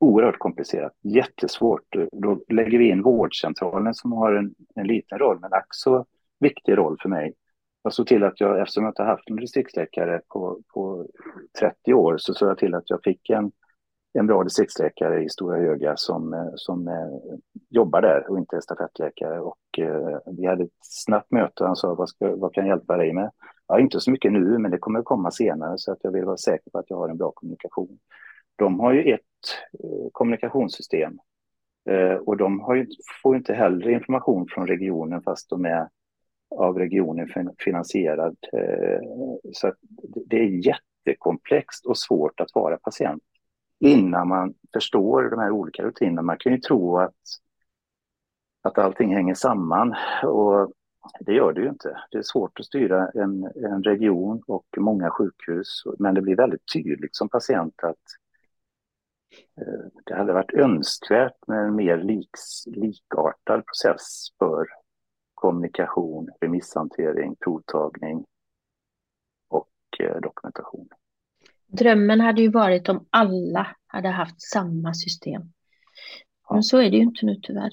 Speaker 3: Oerhört komplicerat, jättesvårt. Då lägger vi in vårdcentralen som har en, en liten roll, men också viktig roll för mig. Jag såg till att jag, eftersom jag inte haft en distriktsläkare på, på 30 år, så såg jag till att jag fick en, en bra distriktsläkare i Stora Höga som, eh, som eh, jobbar där och inte är stafettläkare. Och, eh, vi hade ett snabbt möte och han sa, vad, ska, vad kan jag hjälpa dig med? Ja, inte så mycket nu, men det kommer att komma senare så att jag vill vara säker på att jag har en bra kommunikation. De har ju ett eh, kommunikationssystem eh, och de har ju, får inte heller information från regionen fast de är av regionen finansierad. Eh, så det är jättekomplext och svårt att vara patient innan man förstår de här olika rutinerna. Man kan ju tro att, att allting hänger samman och det gör det ju inte. Det är svårt att styra en, en region och många sjukhus, men det blir väldigt tydligt som patient att eh, det hade varit önskvärt med en mer liks, likartad process för kommunikation, remisshantering, provtagning och eh, dokumentation.
Speaker 2: Drömmen hade ju varit om alla hade haft samma system. Men så är det ju inte nu tyvärr.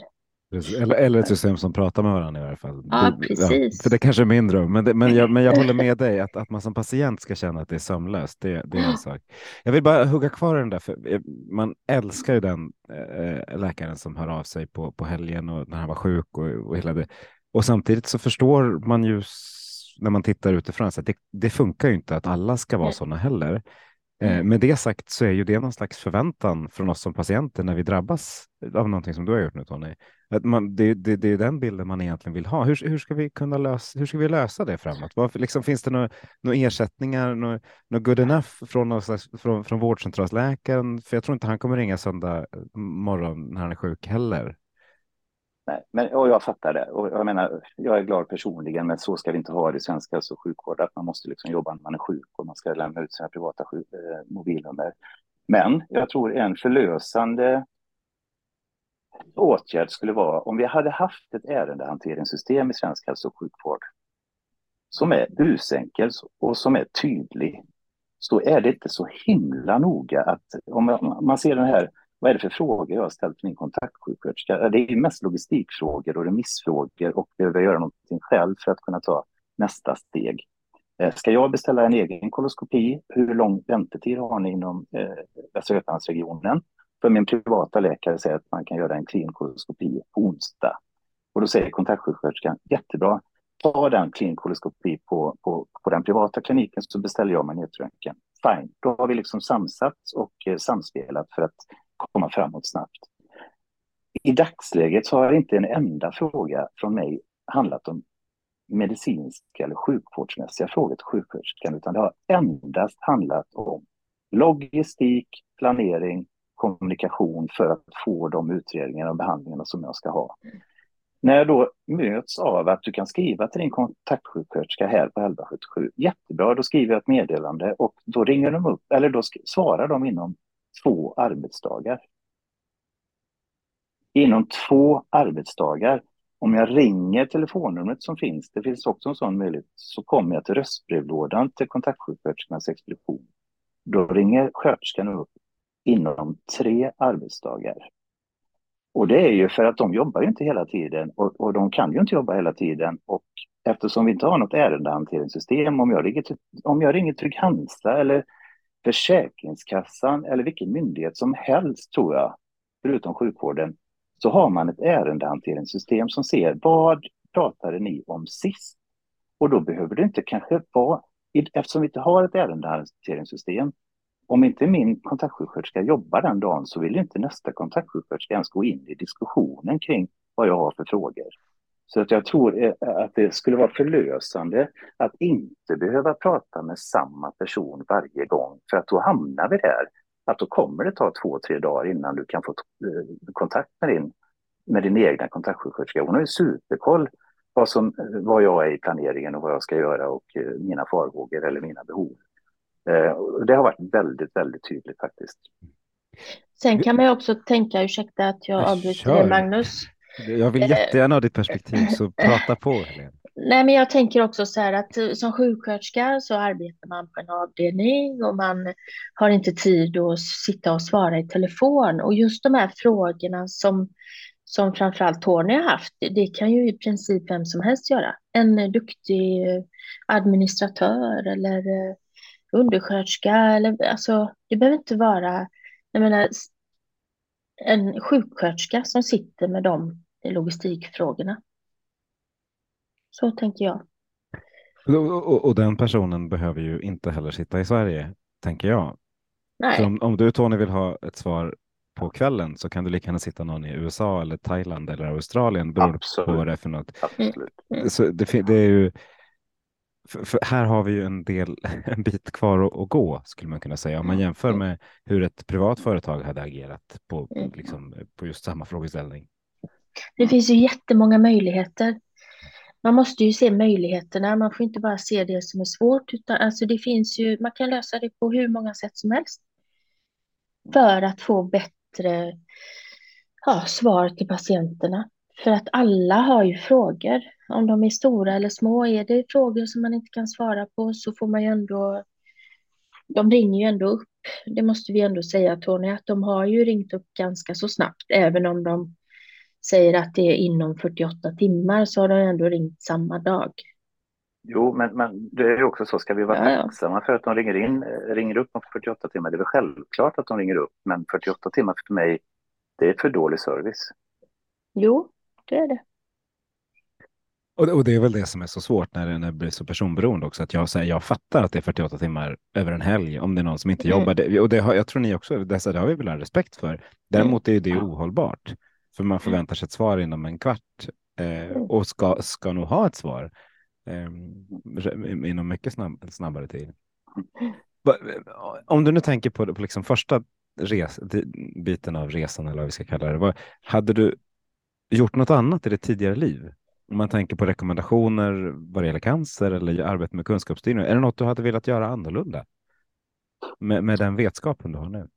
Speaker 1: Eller, eller ett system som pratar med varandra i alla fall.
Speaker 2: Ja, precis.
Speaker 1: Ja, för det kanske är min dröm, men, det, men, jag, men jag håller med dig att, att man som patient ska känna att det är sömlöst. Det, det är en sak. Jag vill bara hugga kvar den där, för eh, man älskar ju den äh, läkaren som hör av sig på, på helgen och när han var sjuk och, och hela det. Och samtidigt så förstår man ju när man tittar utifrån att det, det funkar ju inte att alla ska vara sådana heller. Mm. Med det sagt så är ju det någon slags förväntan från oss som patienter när vi drabbas av någonting som du har gjort nu Tony. Att man, det, det, det är den bilden man egentligen vill ha. Hur, hur ska vi kunna lösa, hur ska vi lösa det framåt? Varför, liksom, finns det några, några ersättningar, några, några good enough från, från, från vårdcentralsläkaren? För jag tror inte han kommer ringa söndag morgon när han är sjuk heller.
Speaker 3: Nej, men, och jag fattar det. Och jag menar, jag är glad personligen, men så ska vi inte ha det i svensk hälso och sjukvård, att man måste liksom jobba när man är sjuk och man ska lämna ut sina privata sjuk, eh, mobilnummer. Men jag tror en förlösande åtgärd skulle vara om vi hade haft ett ärendehanteringssystem i svensk hälso och sjukvård som är usenkel och som är tydlig, så är det inte så himla noga att om man ser den här vad är det för frågor jag har ställt till min kontaktsjuksköterska? Det är mest logistikfrågor och remissfrågor och behöver göra någonting själv för att kunna ta nästa steg. Eh, ska jag beställa en egen koloskopi? Hur lång väntetid har ni inom eh, Västra Götalandsregionen? För min privata läkare säger att man kan göra en klinkoloskopi på onsdag. Och då säger kontaktsjuksköterskan, jättebra, ta den klinkoloskopi på, på, på den privata kliniken så beställer jag magnetröntgen. Fine, då har vi liksom samsats och eh, samspelat för att komma framåt snabbt. I dagsläget så har inte en enda fråga från mig handlat om medicinska eller sjukvårdsmässiga frågor till sjuksköterskan, utan det har endast handlat om logistik, planering, kommunikation för att få de utredningar och behandlingarna som jag ska ha. När jag då möts av att du kan skriva till din kontaktsjuksköterska här på 1177, jättebra, då skriver jag ett meddelande och då ringer de upp, eller då svarar de inom två arbetsdagar. Inom två arbetsdagar, om jag ringer telefonnumret som finns, det finns också en sån möjlighet, så kommer jag till röstbrevlådan till kontaktsjuksköterskornas expedition. Då ringer sköterskan upp inom tre arbetsdagar. Och det är ju för att de jobbar ju inte hela tiden och, och de kan ju inte jobba hela tiden. Och eftersom vi inte har något ärendehanteringssystem, om jag ringer, om jag ringer Trygg-Hansa eller Försäkringskassan eller vilken myndighet som helst tror jag, förutom sjukvården, så har man ett ärendehanteringssystem som ser vad pratade ni om sist? Och då behöver det inte kanske vara, eftersom vi inte har ett ärendehanteringssystem, om inte min kontaktsjuksköterska jobbar den dagen så vill inte nästa kontaktsjuksköterska ens gå in i diskussionen kring vad jag har för frågor. Så att jag tror eh, att det skulle vara förlösande att inte behöva prata med samma person varje gång, för att då hamnar vi där. Att då kommer det ta två, tre dagar innan du kan få eh, kontakt med din, med din egna kontaktsjuksköterska. Hon har ju superkoll vad, som, eh, vad jag är i planeringen och vad jag ska göra och mina farhågor eller mina behov. Det har varit väldigt, väldigt tydligt faktiskt.
Speaker 2: Sen kan man ju också tänka, ursäkta att jag avbryter Magnus,
Speaker 1: jag vill jättegärna ha ditt perspektiv, så *laughs* prata på. Helene.
Speaker 2: Nej, men jag tänker också så här att eh, som sjuksköterska så arbetar man på en avdelning och man har inte tid att sitta och svara i telefon. Och just de här frågorna som, som framförallt Tony har haft, det kan ju i princip vem som helst göra. En duktig administratör eller eh, undersköterska eller alltså, det behöver inte vara, jag menar, en sjuksköterska som sitter med de logistikfrågorna. Så tänker jag.
Speaker 1: Och, och, och, den personen behöver ju inte heller sitta i Sverige, tänker jag. Om, om du Tony vill ha ett svar på kvällen så kan du lika gärna sitta någon i USA eller Thailand eller Australien beroende Absolut. på vad det är för något. Absolut. Så det, det är ju för, för, här har vi ju en del, *laughs* en bit kvar att, att, gå skulle man kunna säga om man jämför med hur ett privat företag hade agerat på, mm. liksom, på just samma frågeställning.
Speaker 2: Det finns ju jättemånga möjligheter. Man måste ju se möjligheterna, man får inte bara se det som är svårt, utan alltså det finns ju, man kan lösa det på hur många sätt som helst. För att få bättre ja, svar till patienterna. För att alla har ju frågor, om de är stora eller små. Är det frågor som man inte kan svara på så får man ju ändå, de ringer ju ändå upp. Det måste vi ändå säga Tony, att de har ju ringt upp ganska så snabbt, även om de säger att det är inom 48 timmar så har de ändå ringt samma dag.
Speaker 3: Jo, men, men det är ju också så, ska vi vara
Speaker 2: Ja,
Speaker 3: tacksamma för att de ringer in, eh, ringer upp om 48 timmar? Det är väl självklart att de ringer upp, men 48 timmar för mig, det är för dålig service.
Speaker 2: Jo, det är det.
Speaker 1: Och, det är väl det som är så svårt när när det blir så personberoende också, att jag säger jag fattar att det är 48 timmar över en helg om det är någon som inte
Speaker 2: Mm.
Speaker 1: jobbar. Det, och det har, jag tror ni också, det, så det har vi väl en respekt för. Däremot är det ohållbart, för man förväntar sig ett svar inom en kvart eh,
Speaker 2: Mm.
Speaker 1: och ska, ska nog ha ett svar eh, inom mycket snabb, snabbare tid. Va- Om du nu tänker på, på liksom första res, biten av resan eller vad vi ska kalla det, vad, hade du gjort något annat i ditt tidigare liv? Om man tänker på rekommendationer vad det gäller cancer eller arbete med kunskapsstyrning, är det något du hade velat göra annorlunda? Med, med den vetskapen du har nu?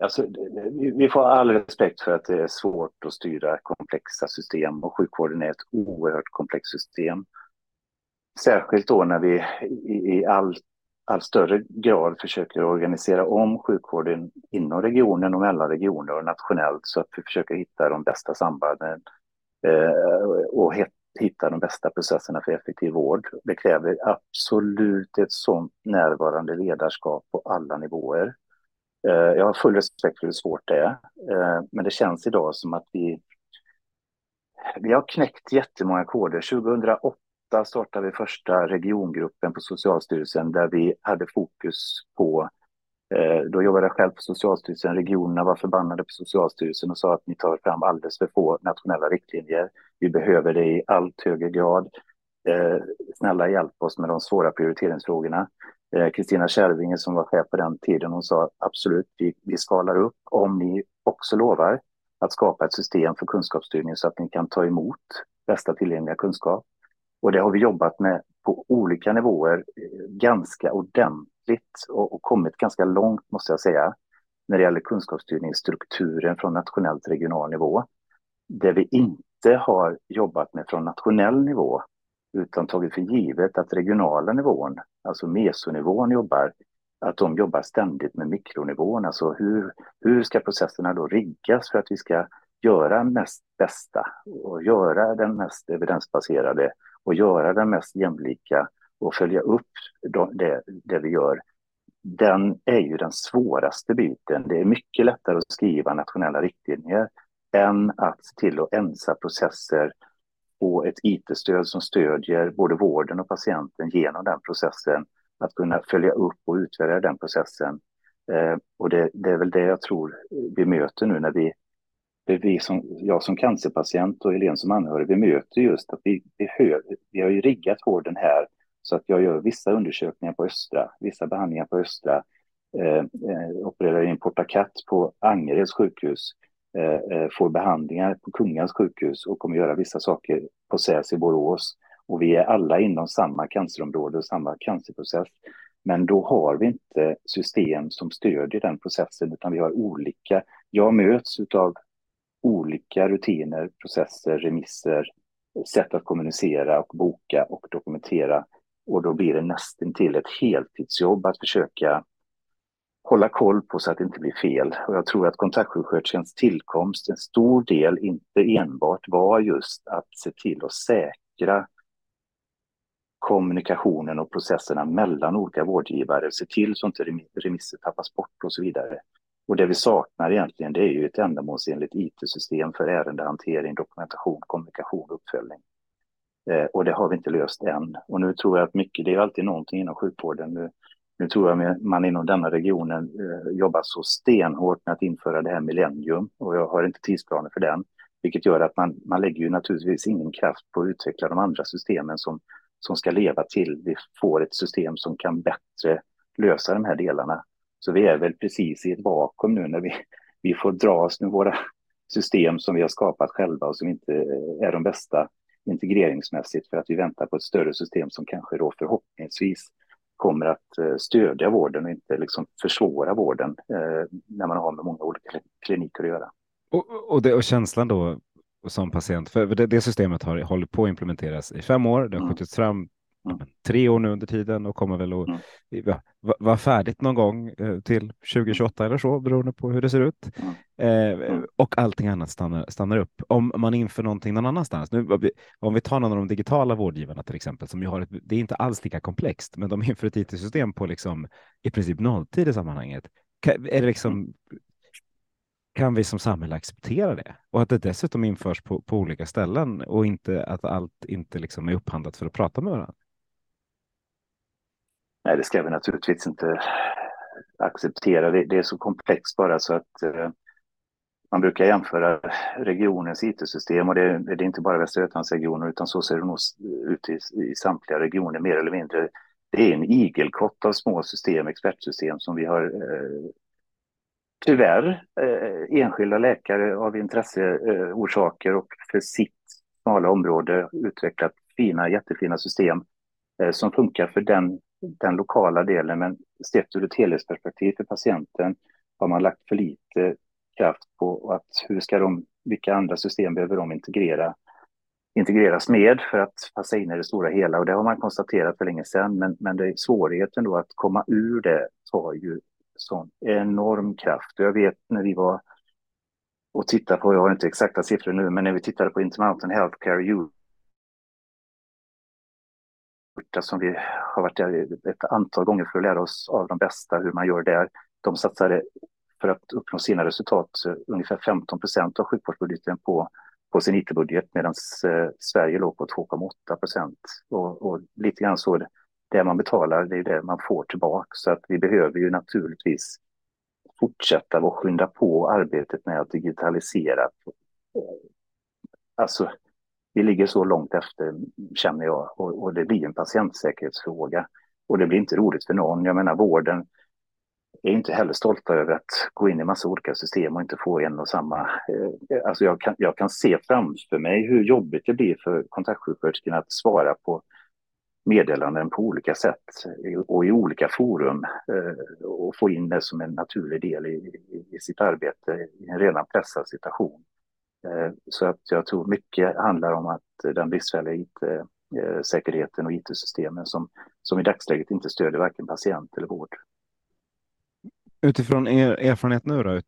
Speaker 3: Alltså, vi- får all respekt för att det är svårt att styra komplexa system och sjukvården är ett oerhört komplext system. Särskilt då när vi i, i allt all större grad försöker organisera om sjukvården inom regionen och mellan regioner och nationellt så att vi försöker hitta de bästa sambanden eh, och hitta de bästa processerna för effektiv vård. Det kräver absolut ett sådant närvarande ledarskap på alla nivåer. Eh, Jag har full respekt för hur svårt det är, eh, men det känns idag som att vi, vi har knäckt jättemånga koder. 2008 startade vi första regiongruppen på Socialstyrelsen där vi hade fokus på, eh, då jobbade jag själv på Socialstyrelsen, regionerna var förbannade på Socialstyrelsen och sa att ni tar fram alldeles för få nationella riktlinjer. Vi behöver det i allt högre grad. Eh, snälla hjälp oss med de svåra prioriteringsfrågorna. Eh, Kristina Kärvinge som var chef på den tiden, hon sa absolut, vi, vi skalar upp om ni också lovar att skapa ett system för kunskapsstyrning så att ni kan ta emot bästa tillgängliga kunskap. Och det har vi jobbat med på olika nivåer eh, ganska ordentligt och, och kommit ganska långt måste jag säga när det gäller kunskapsstyrningsstrukturen från nationell till regional nivå. Det vi inte har jobbat med från nationell nivå utan tagit för givet att regionala nivån, alltså mesonivån jobbar, att de jobbar ständigt med mikronivån. Alltså hur, hur ska processerna då riggas för att vi ska göra mest bästa och göra den mest evidensbaserade och göra den mest jämlika och följa upp det, det vi gör. Den är ju den svåraste biten. Det är mycket lättare att skriva nationella riktlinjer än att se till att ensa processer och ett IT-stöd som stödjer både vården och patienten genom den processen, att kunna följa upp och utvärdera den processen. Eh, och det, det är väl det jag tror vi möter nu när vi, det vi som, jag som cancerpatient och Helene som anhörig, vi möter just att vi, vi, hör, vi har ju riggat vården här så att jag gör vissa undersökningar på Östra, vissa behandlingar på Östra, eh, eh, opererar in Portacat på Angereds sjukhus, eh, eh får behandlingar på Kungans sjukhus och kommer göra vissa saker på SÄS i Borås. Och vi är alla inom samma cancerområde och samma cancerprocess. Men då har vi inte system som stödjer den processen utan vi har olika, jag möts av olika rutiner, processer, remisser, sätt att kommunicera och boka och dokumentera. Och då blir det nästan till ett heltidsjobb att försöka hålla koll på så att det inte blir fel. Och jag tror att kontaktsjuksköterskans tillkomst, en stor del, inte enbart var just att se till att säkra kommunikationen och processerna mellan olika vårdgivare, se till så att inte remisser tappas bort och så vidare. Och det vi saknar egentligen det är ju ett ändamålsenligt IT-system för ärendehantering, dokumentation, kommunikation och uppföljning. Eh, och det har vi inte löst än. Och nu tror jag att mycket, det är alltid någonting inom sjukvården. Nu, nu tror jag man inom denna regionen eh, jobbar så stenhårt med att införa det här millennium och jag har inte tidsplaner för den. Vilket gör att man, man lägger ju naturligtvis ingen kraft på att utveckla de andra systemen som, som ska leva till vi får ett system som kan bättre lösa de här delarna. Så vi är väl precis i ett vakuum nu när vi, vi får dras med våra system som vi har skapat själva och som inte är de bästa integreringsmässigt för att vi väntar på ett större system som kanske då förhoppningsvis kommer att eh, stödja vården och inte liksom försvåra vården eh, när man har med många olika kliniker att göra.
Speaker 1: Och, och, det, och känslan då som patient, för det, det systemet har hållit på att implementeras i fem år, det har
Speaker 3: Mm.
Speaker 1: skjutits fram. Tre år nu under tiden och kommer väl att mm. vara färdigt någon gång eh, till 2028 eller så, beroende på hur det ser ut. Eh, och allting annat stannar, stannar upp. Om man inför någonting någon annanstans, nu, om vi tar någon av de digitala vårdgivarna till exempel, som ju har ett, det är inte alls lika komplext, men de inför ett IT-system på liksom i princip nolltid i sammanhanget. Är det liksom, kan vi som samhälle acceptera det? Och att det dessutom införs på, på olika ställen och inte att allt inte liksom är upphandlat för att prata med varandra?
Speaker 3: Nej, det ska vi naturligtvis inte acceptera. Det, det är så komplext bara så att eh, man brukar jämföra regionens IT-system och det, det, är inte bara Västra Götalandsregionen utan så ser det nog ut i, i samtliga regioner mer eller mindre. Det är en igelkott av små system, expertsystem som vi har eh, tyvärr eh, enskilda läkare av intresseorsaker eh, och för sitt smala område utvecklat fina, jättefina system eh, som funkar för den, den lokala delen. Men sett ur ett helhetsperspektiv för patienten har man lagt för lite kraft på att hur ska de, vilka andra system behöver de integrera, integreras med för att passa in i det stora hela. Och det har man konstaterat för länge sedan. Men, men det är svårigheten då att komma ur det tar ju sån enorm kraft. Och jag vet när vi var och tittade på, jag har inte exakta siffror nu, men när vi tittade på Intermountain Healthcare som vi har varit där ett antal gånger för att lära oss av de bästa hur man gör där. De satsade för att uppnå sina resultat eh, ungefär 15 procent av sjukvårdsbudgeten på, på sin IT-budget medan eh, Sverige låg på 2,8 procent. Och, och, lite grann så det man betalar, det är det man får tillbaka. Så att vi behöver ju naturligtvis fortsätta och skynda på arbetet med att digitalisera. Alltså, vi ligger så långt efter, känner jag, och, och det blir en patientsäkerhetsfråga. Och det blir inte roligt för någon. Jag menar, vården är inte heller stolta över att gå in i massa olika system och inte få en och samma. Eh, alltså jag kan, jag kan se framför mig hur jobbigt det blir för kontaktsjuksköterskorna att svara på meddelanden på olika sätt och i olika forum eh, och få in det som en naturlig del i, i, sitt arbete i en redan pressad situation. Eh, så att jag tror mycket handlar om att den bristfälliga IT-säkerheten och IT-systemen som, som i dagsläget inte stödjer varken patient eller vård.
Speaker 1: Utifrån er erfarenhet nu då,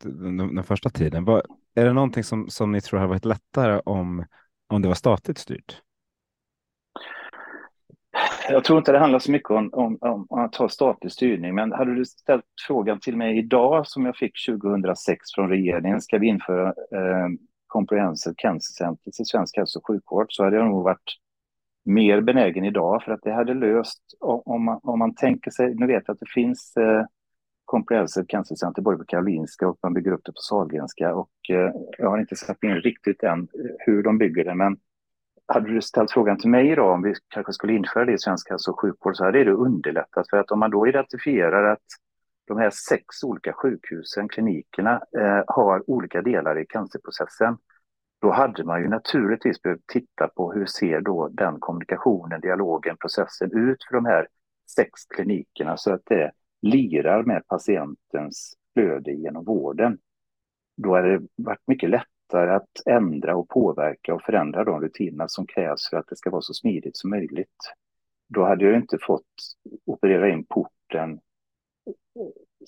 Speaker 1: den, första tiden, vad, är det någonting som, som ni tror har varit lättare om, om det var statligt styrt?
Speaker 3: Jag tror inte det handlar så mycket om, om, om, att ha statlig styrning, men hade du ställt frågan till mig idag som jag fick 2006 från regeringen, ska vi införa eh, Comprehensive Cancer Center till svensk hälso och sjukvård, så hade jag nog varit mer benägen idag, för att det hade löst, om man, om man tänker sig, nu vet jag att det finns eh, Comprehensive Cancer Center både på Karolinska och man bygger upp det på Sahlgrenska och eh, jag har inte satt in riktigt än eh, hur de bygger det, men hade du ställt frågan till mig idag om vi kanske skulle införa det i svensk hälso och sjukvård så hade det underlättat. För att om man då identifierar att de här sex olika sjukhusen, klinikerna, eh, har olika delar i cancerprocessen, då hade man ju naturligtvis behövt titta på hur ser då den kommunikationen, dialogen, processen ut för de här sex klinikerna så att det lirar med patientens flöde genom vården. Då hade det varit mycket lättare att ändra och påverka och förändra de rutiner som krävs för att det ska vara så smidigt som möjligt. Då hade jag inte fått operera in port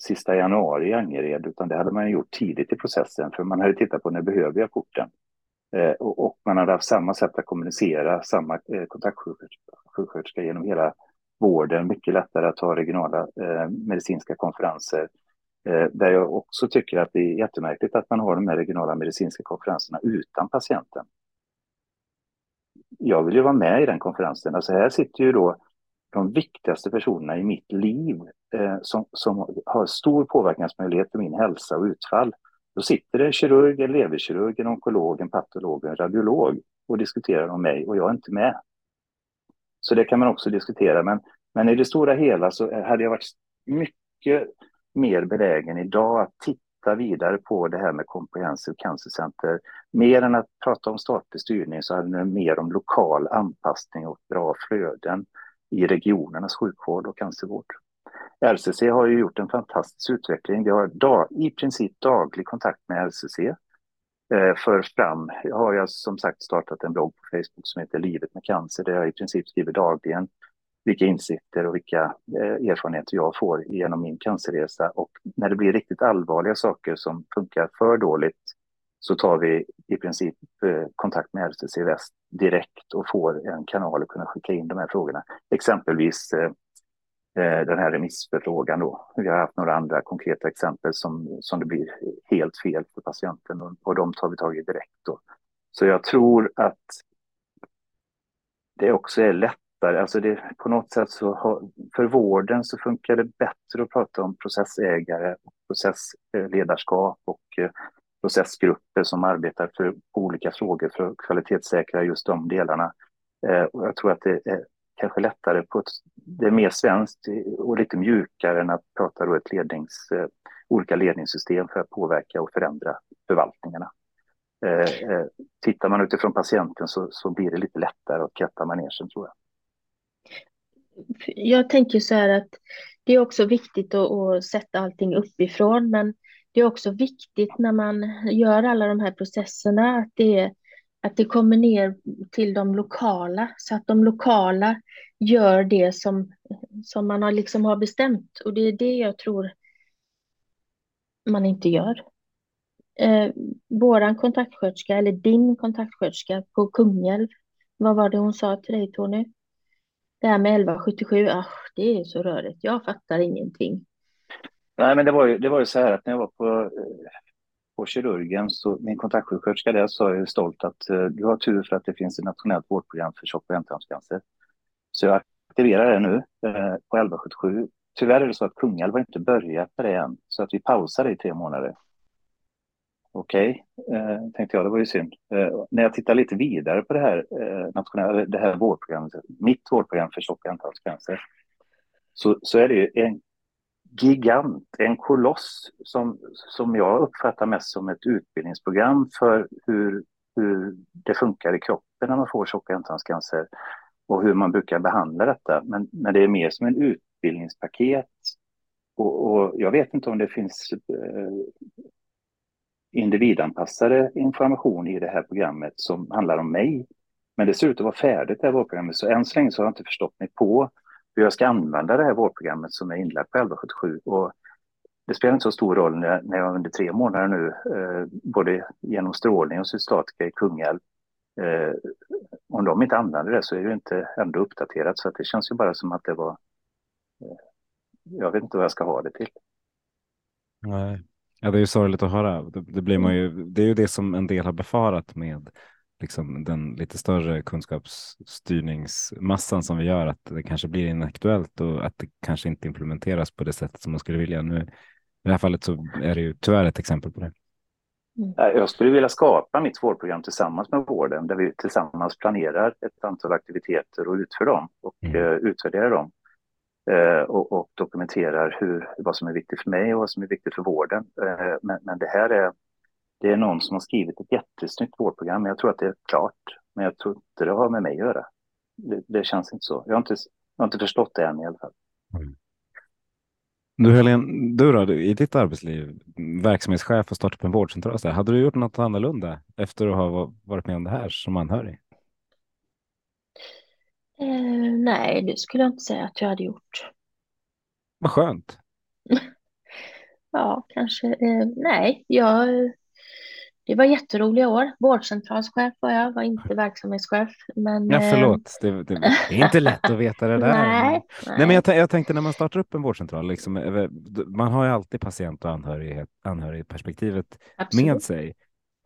Speaker 3: sista januari i Angered, utan det hade man gjort tidigt i processen, för man hade tittat på när behöver jag porten. Eh, och, och, man hade haft samma sätt att kommunicera, samma eh, kontaktsjuksköterska genom hela vården, mycket lättare att ha regionala eh, medicinska konferenser Eh, där jag också tycker att det är jättemärkligt att man har de här regionala medicinska konferenserna utan patienten. Jag vill ju vara med i den konferensen. Alltså här sitter ju då de viktigaste personerna i mitt liv eh, som, som har stor påverkansmöjlighet på min hälsa och utfall. Då sitter det en kirurg, en leverkirurg, en onkolog, en patolog, en radiolog och diskuterar om mig och jag är inte med. Så det kan man också diskutera. Men, men i det stora hela så hade jag varit mycket mer benägen idag att titta vidare på det här med Comprehensive Cancer Center. Mer än att prata om statlig styrning så handlar det mer om lokal anpassning och bra flöden i regionernas sjukvård och cancervård. RCC har ju gjort en fantastisk utveckling. Vi har dag, i princip daglig kontakt med RCC. Eh, för fram, jag har jag som sagt startat en blogg på Facebook som heter Livet med cancer där jag i princip skriver dagligen vilka insikter och vilka eh, erfarenheter jag får genom min cancerresa. Och när det blir riktigt allvarliga saker som funkar för dåligt så tar vi i princip eh, kontakt med RCC Väst direkt och får en kanal att kunna skicka in de här frågorna. Exempelvis eh, eh, den här remissförfrågan då. Vi har haft några andra konkreta exempel som, som det blir helt fel för patienten och, och de tar vi tag i direkt då. Så jag tror att det också är lättare, alltså det, på något sätt så har, för vården så funkar det bättre att prata om processägare, och processledarskap och eh, processgrupper som arbetar för olika frågor för att kvalitetssäkra just de delarna. Eh, och jag tror att det är kanske lättare på ett, det är mer svenskt och lite mjukare än att prata då ett lednings, eh, olika ledningssystem för att påverka och förändra förvaltningarna. Eh, eh, tittar man utifrån patienten så, så blir det lite lättare att katta manegen tror jag.
Speaker 2: Jag tänker så här att det är också viktigt att, att sätta allting uppifrån men det är också viktigt när man gör alla de här processerna att det, att det kommer ner till de lokala så att de lokala gör det som, som man har, liksom har bestämt. Och det är det jag tror man inte gör. Eh, våran kontaktsköterska, eller din kontaktsköterska på Kungälv, vad var det hon sa till dig Tony? Det här med 1177, ach, det är så rörigt, jag fattar ingenting.
Speaker 3: Nej, men det var ju, det var ju så här att när jag var på, eh, på kirurgen, så min kontaktsjuksköterska där sa ju stolt att eh, du har tur för att det finns ett nationellt vårdprogram för tjock och ändtarmscancer. Så jag aktiverar det nu eh, på 1177. Tyvärr är det så att Kungälv har inte börjat med det än, så att vi pausar det i tre månader. Okej, okay, eh, tänkte jag, det var ju synd. Eh, när jag tittar lite vidare på det här nationella, det här vårdprogrammet, mitt vårdprogram för tjock och ändtarmscancer, så, så är det ju en gigant, en koloss som, som jag uppfattar mest som ett utbildningsprogram för hur, hur det funkar i kroppen när man får tjock ändtarmscancer och hur man brukar behandla detta. Men, men det är mer som en utbildningspaket. Och, och jag vet inte om det finns eh, individanpassade information i det här programmet som handlar om mig. Men det ser ut att vara färdigt det här vårdprogrammet, så än så länge så har jag inte förstått mig på hur jag ska använda det här vårdprogrammet som är inlagt på 1177. Och det spelar inte så stor roll när, när jag under tre månader nu, eh, både genom strålning och cystatika i Kungälv, eh, om de inte använder det så är det inte ändå uppdaterat. Så att det känns ju bara som att det var... Eh, jag vet inte vad jag ska ha det till.
Speaker 1: Nej. Ja, det är ju sorgligt att höra. Det, det, blir man ju, det är ju det som en del har befarat med liksom den lite större kunskapsstyrningsmassan som vi gör, att det kanske blir inaktuellt och att det kanske inte implementeras på det sättet som man skulle vilja. Nu, I det här fallet så är det ju tyvärr ett exempel på det.
Speaker 3: Mm. Jag skulle vilja skapa mitt vårdprogram tillsammans med vården där vi tillsammans planerar ett antal aktiviteter och utför dem och mm. uh, utvärderar dem. Uh, och, och, dokumenterar hur, vad som är viktigt för mig och vad som är viktigt för vården. Uh, men, men, det här är det är någon som har skrivit ett jättesnyggt vårdprogram. Jag tror att det är klart, men jag tror inte det har med mig att göra. Det, det känns inte så. Jag har inte, jag har inte förstått det än i alla fall. Mm.
Speaker 1: Du Helene, du då, i ditt arbetsliv, verksamhetschef och startat en vårdcentral, så hade du gjort något annorlunda efter att ha varit med om det här som anhörig?
Speaker 2: Eh, nej, det skulle jag inte säga att jag hade gjort.
Speaker 1: Vad skönt. *laughs*
Speaker 2: ja, kanske. Eh, nej, jag det var jätteroliga år. Vårdcentralschef var jag, var inte verksamhetschef. Men,
Speaker 1: ja, förlåt, det, det, det är inte lätt att veta det *laughs* där. nej, nej. men jag, jag, tänkte när man startar upp en vårdcentral, liksom, eh, man har ju alltid patient och anhörig, anhörigperspektivet Absolut. med sig.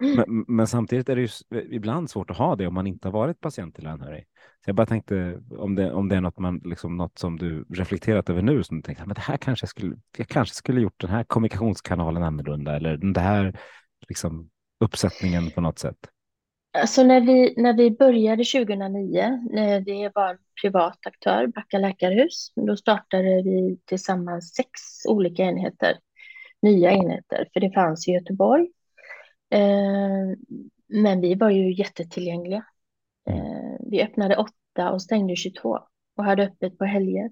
Speaker 1: Mm. Men, men, samtidigt är det ju ibland svårt att ha det om man inte har varit patient eller anhörig. Så jag bara tänkte om det, om det är något, man, liksom, något som du reflekterat över nu, som du tänkte att det här kanske skulle, jag kanske skulle gjort den här kommunikationskanalen annorlunda eller den här liksom, uppsättningen på något sätt?
Speaker 2: Alltså när vi, när vi började 2009, när det var en privat aktör, Backa läkarhus, då startade vi tillsammans sex olika enheter, nya enheter, för det fanns i Göteborg. Eh, men vi var ju jättetillgängliga. Eh, vi öppnade åtta och stängde 22 och hade öppet på helger.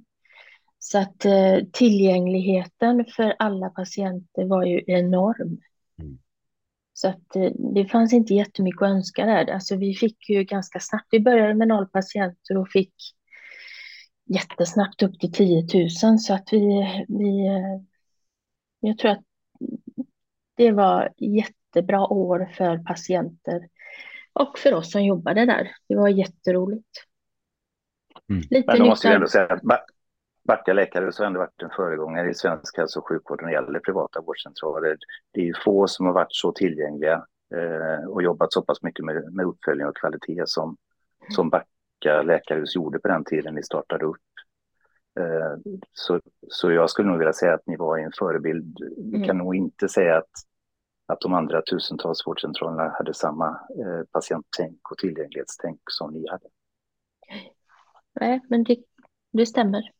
Speaker 2: Så att eh, tillgängligheten för alla patienter var ju enorm. Så att eh, det fanns inte jättemycket att önska där. Alltså vi fick ju ganska snabbt, vi började med noll patienter och fick jättesnabbt upp till 10 000 så att vi, vi jag tror att det var jättebra år för patienter och för oss som jobbade där. Det var jätteroligt.
Speaker 3: Mm. Lite Men då måste jag ändå säga att Backa läkare så har ändå varit en föregångare i svensk hälso och sjukvård när det gäller privata vårdcentraler. Det är få som har varit så tillgängliga eh, och jobbat så pass mycket med, med uppföljning och kvalitet som, som Backa läkarhus gjorde på den tiden ni startade upp. Eh, så, så jag skulle nog vilja säga att ni var en förebild. Vi mm. kan nog inte säga att, att de andra tusentals vårdcentralerna hade samma eh, patienttänk och tillgänglighetstänk som ni hade.
Speaker 2: Nej, men det, det stämmer.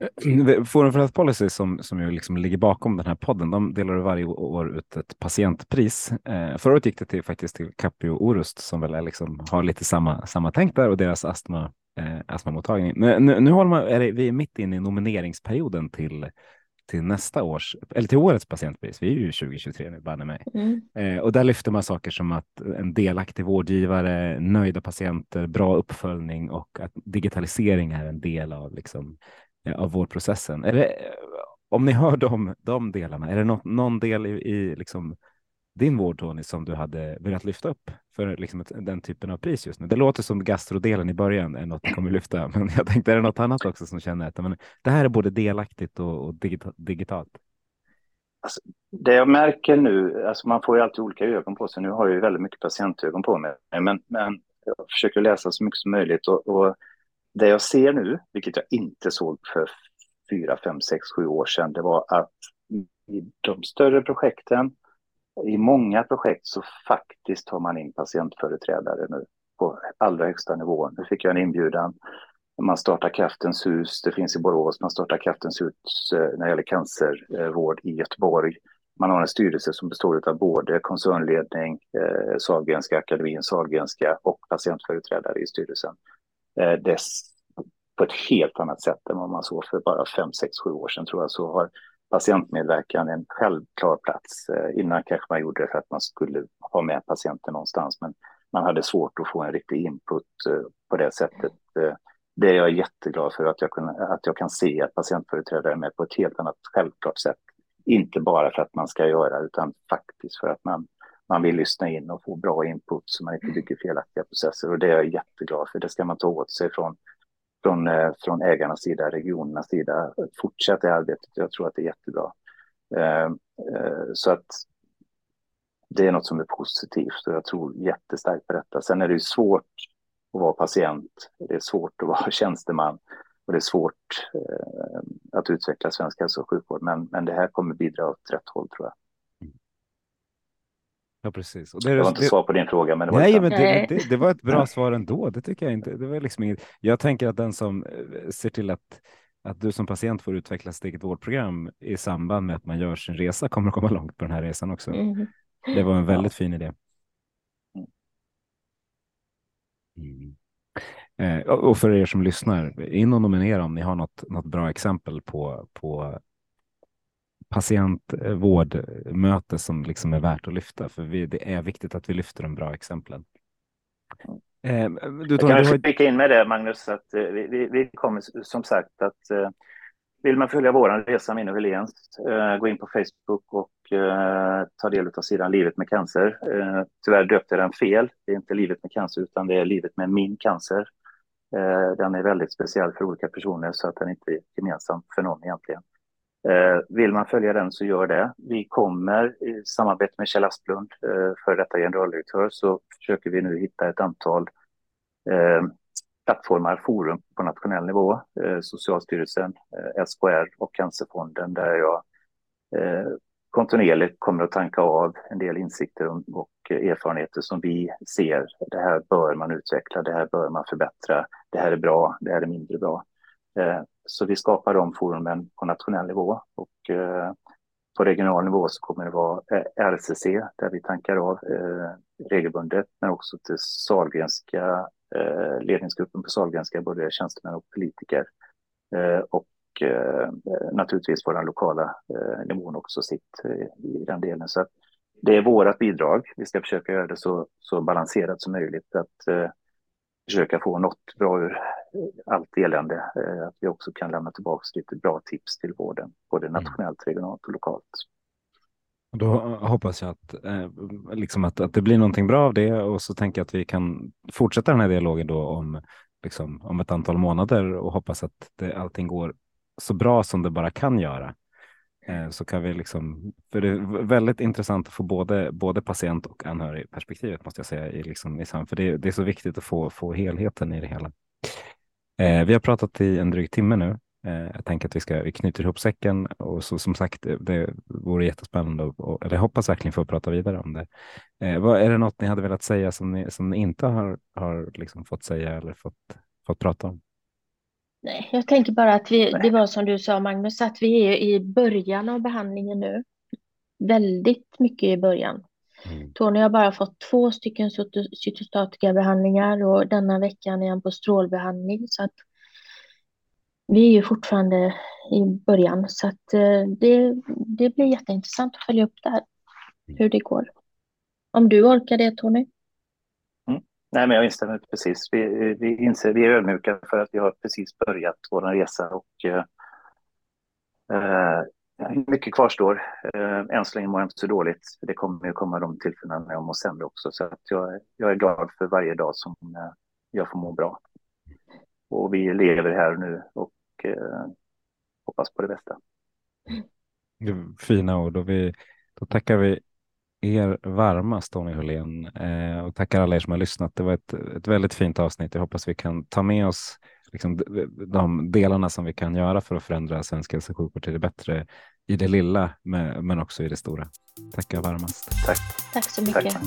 Speaker 1: Eh, Forum för Health Policy som, som ju liksom ligger bakom den här podden, de delar varje år ut ett patientpris. Eh, förra året gick det till, faktiskt till Capio Orust som väl är liksom, har lite samma, samma tänk där och deras astma, eh, astmamottagning. Nu, nu, nu håller man, är det, vi är mitt inne i nomineringsperioden till, till nästa års, eller till årets patientpris. Vi är ju 2023 nu, banne mig. Mm. Eh, och där lyfter man saker som att en delaktig vårdgivare, nöjda patienter, bra uppföljning och att digitalisering är en del av liksom, Eh, av vårdprocessen. Är det, om ni hör de, de delarna, är det något, någon del i, i liksom din vård, Tony, som du hade velat lyfta upp för liksom ett, den typen av pris just nu? Det låter som gastrodelen i början är något du kommer lyfta, *laughs* men jag tänkte är det något annat också som känner att men, det här är både delaktigt och, och digitalt?
Speaker 3: Alltså, det jag märker nu, alltså man får ju alltid olika ögon på sig. Nu har jag ju väldigt mycket patientögon på mig, men, men jag försöker läsa så mycket som möjligt och, och det jag ser nu, vilket jag inte såg för fyra, fem, sex, sju år sedan, det var att i de större projekten, i många projekt så faktiskt tar man in patientföreträdare nu på allra högsta nivå. Nu fick jag en inbjudan. Man startar Kraftens hus, det finns i Borås, man startar Kraftens hus eh, när det gäller cancervård i Göteborg. Man har en styrelse som består av både koncernledning, eh, Sahlgrenska akademin, Sahlgrenska och patientföreträdare i styrelsen eh, Eh, dess på ett helt annat sätt än vad man såg för bara fem, sex, sju år sedan tror jag så har patientmedverkan en självklar plats. Eh, innan kanske man gjorde det för att man skulle ha med patienten någonstans, men man hade svårt att få en riktig input eh, på det sättet. Eh, det är jag jätteglad för att jag, kan, att jag kan se att patientföreträdare är med på ett helt annat självklart sätt. Inte bara för att man ska göra, utan faktiskt för att man man vill lyssna in och få bra input så man inte bygger felaktiga processer. Och det är jag jätteglad för. Det ska man ta åt sig från, från, eh, från ägarnas sida, regionernas sida. Fortsätt det arbetet. Jag tror att det är jättebra. Eh, eh, så att det är något som är positivt och jag tror jättestarkt på detta. Sen är det ju svårt att vara patient. Det är svårt att *laughs* vara tjänsteman och det är svårt att utveckla svensk hälso och sjukvård. Men, men det här kommer bidra åt rätt håll tror jag.
Speaker 1: Ja, precis.
Speaker 3: Och det, det var inte det, svar på din fråga, men det var,
Speaker 1: nej, men det, det, det, var ett bra svar ändå. Det tycker jag inte. Det var liksom inget, jag tänker att den som eh, ser till att, att du som patient får utveckla sitt eget vårdprogram i samband med att man gör sin resa kommer att komma långt på den här resan också. Mm. Det var en väldigt fin idé. Mm. Eh, och för er som lyssnar, in och nominera om ni har något, något bra exempel på, på patientvårdmöte som liksom är värt att lyfta. För vi, det är viktigt att vi lyfter de bra exemplen.
Speaker 3: Eh, du, jag kan har... flika in med det, Magnus, att eh, vi, vi, kommer som sagt att eh, vill man följa vår resa, min och Helens, eh, gå in på Facebook och eh, ta del av sidan Livet med cancer. Eh, tyvärr döpte jag den fel. Det är inte Livet med cancer, utan det är Livet med min cancer. Eh, den är väldigt speciell för olika personer, så att den inte är gemensam för någon egentligen. Eh, vill man följa den så gör det. Vi kommer i samarbete med Kjell Asplund, eh, för detta generaldirektör, så försöker vi nu hitta ett antal eh, plattformar, forum på nationell nivå, eh, Socialstyrelsen, SKR och Cancerfonden där jag kontinuerligt kommer att tanka av en del insikter och erfarenheter som vi ser. Det här bör man utveckla, det här bör man förbättra, det här är bra, det här är mindre bra. Så vi skapar de forumen på nationell nivå och eh, på regional nivå så kommer det vara eh, RCC där vi tankar av eh, regelbundet, men också till Sahlgrenska eh, ledningsgruppen på Sahlgrenska, både tjänstemän och politiker. Eh, och naturligtvis på den lokala nivån också sitt i den delen. Så det är vårt bidrag. Vi ska försöka göra det så, så balanserat som möjligt. Att försöka få något bra ur allt elände. Eh, att vi också kan lämna tillbaka lite bra tips till vården, både mm. nationellt, regionalt och lokalt.
Speaker 1: Då hoppas jag att, eh, liksom att, att det blir någonting bra av det och så tänker jag att vi kan fortsätta den här dialogen då om, liksom, om ett antal månader och hoppas att det, allting går så bra som det bara kan göra. Eh, så kan vi liksom, för det är väldigt intressant att få både, både patient och anhörigperspektivet måste jag säga. I liksom, i för det, det är så viktigt att få, få helheten i det hela. Eh, vi har pratat i en dryg timme nu. Eh, jag tänker att vi, ska, vi knyter ihop säcken och så, som sagt, det, det vore jättespännande och, och eller jag hoppas verkligen få prata vidare om det. Eh, vad, är det något ni hade velat säga som ni, som ni inte har, har liksom fått säga eller fått, fått prata om?
Speaker 2: Nej, jag tänker bara att vi, det var som du sa Magnus, att vi är i början av behandlingen nu. Väldigt mycket i början. Mm. Tony har bara fått två stycken cytostatika behandlingar och denna veckan är han på strålbehandling. Så att vi är ju fortfarande i början så att eh, det, det blir jätteintressant att följa upp det här, mm. hur det går. Om du orkar det Tony?
Speaker 3: Mm. Nej, men jag instämmer precis. Vi, vi inser, vi är ödmjuka för att vi har precis börjat vår resa och eh, eh mycket kvarstår. Eh, än så länge mår jag inte så dåligt. Det kommer ju komma de tillfällen när jag mår sämre också. Så att jag, jag är glad för varje dag som eh, jag får må bra. Och vi lever här nu och eh, hoppas på det bästa.
Speaker 1: Fina ord och vi, då tackar vi er varmast Tony Hörlén eh, och tackar alla er som har lyssnat. Det var ett, ett väldigt fint avsnitt. Jag hoppas vi kan ta med oss liksom, de delarna som vi kan göra för att förändra svensk hälso och sjukvård till det bättre i det lilla men också i det stora. Tackar varmast.
Speaker 3: Tack.
Speaker 2: Tack så mycket. Tack.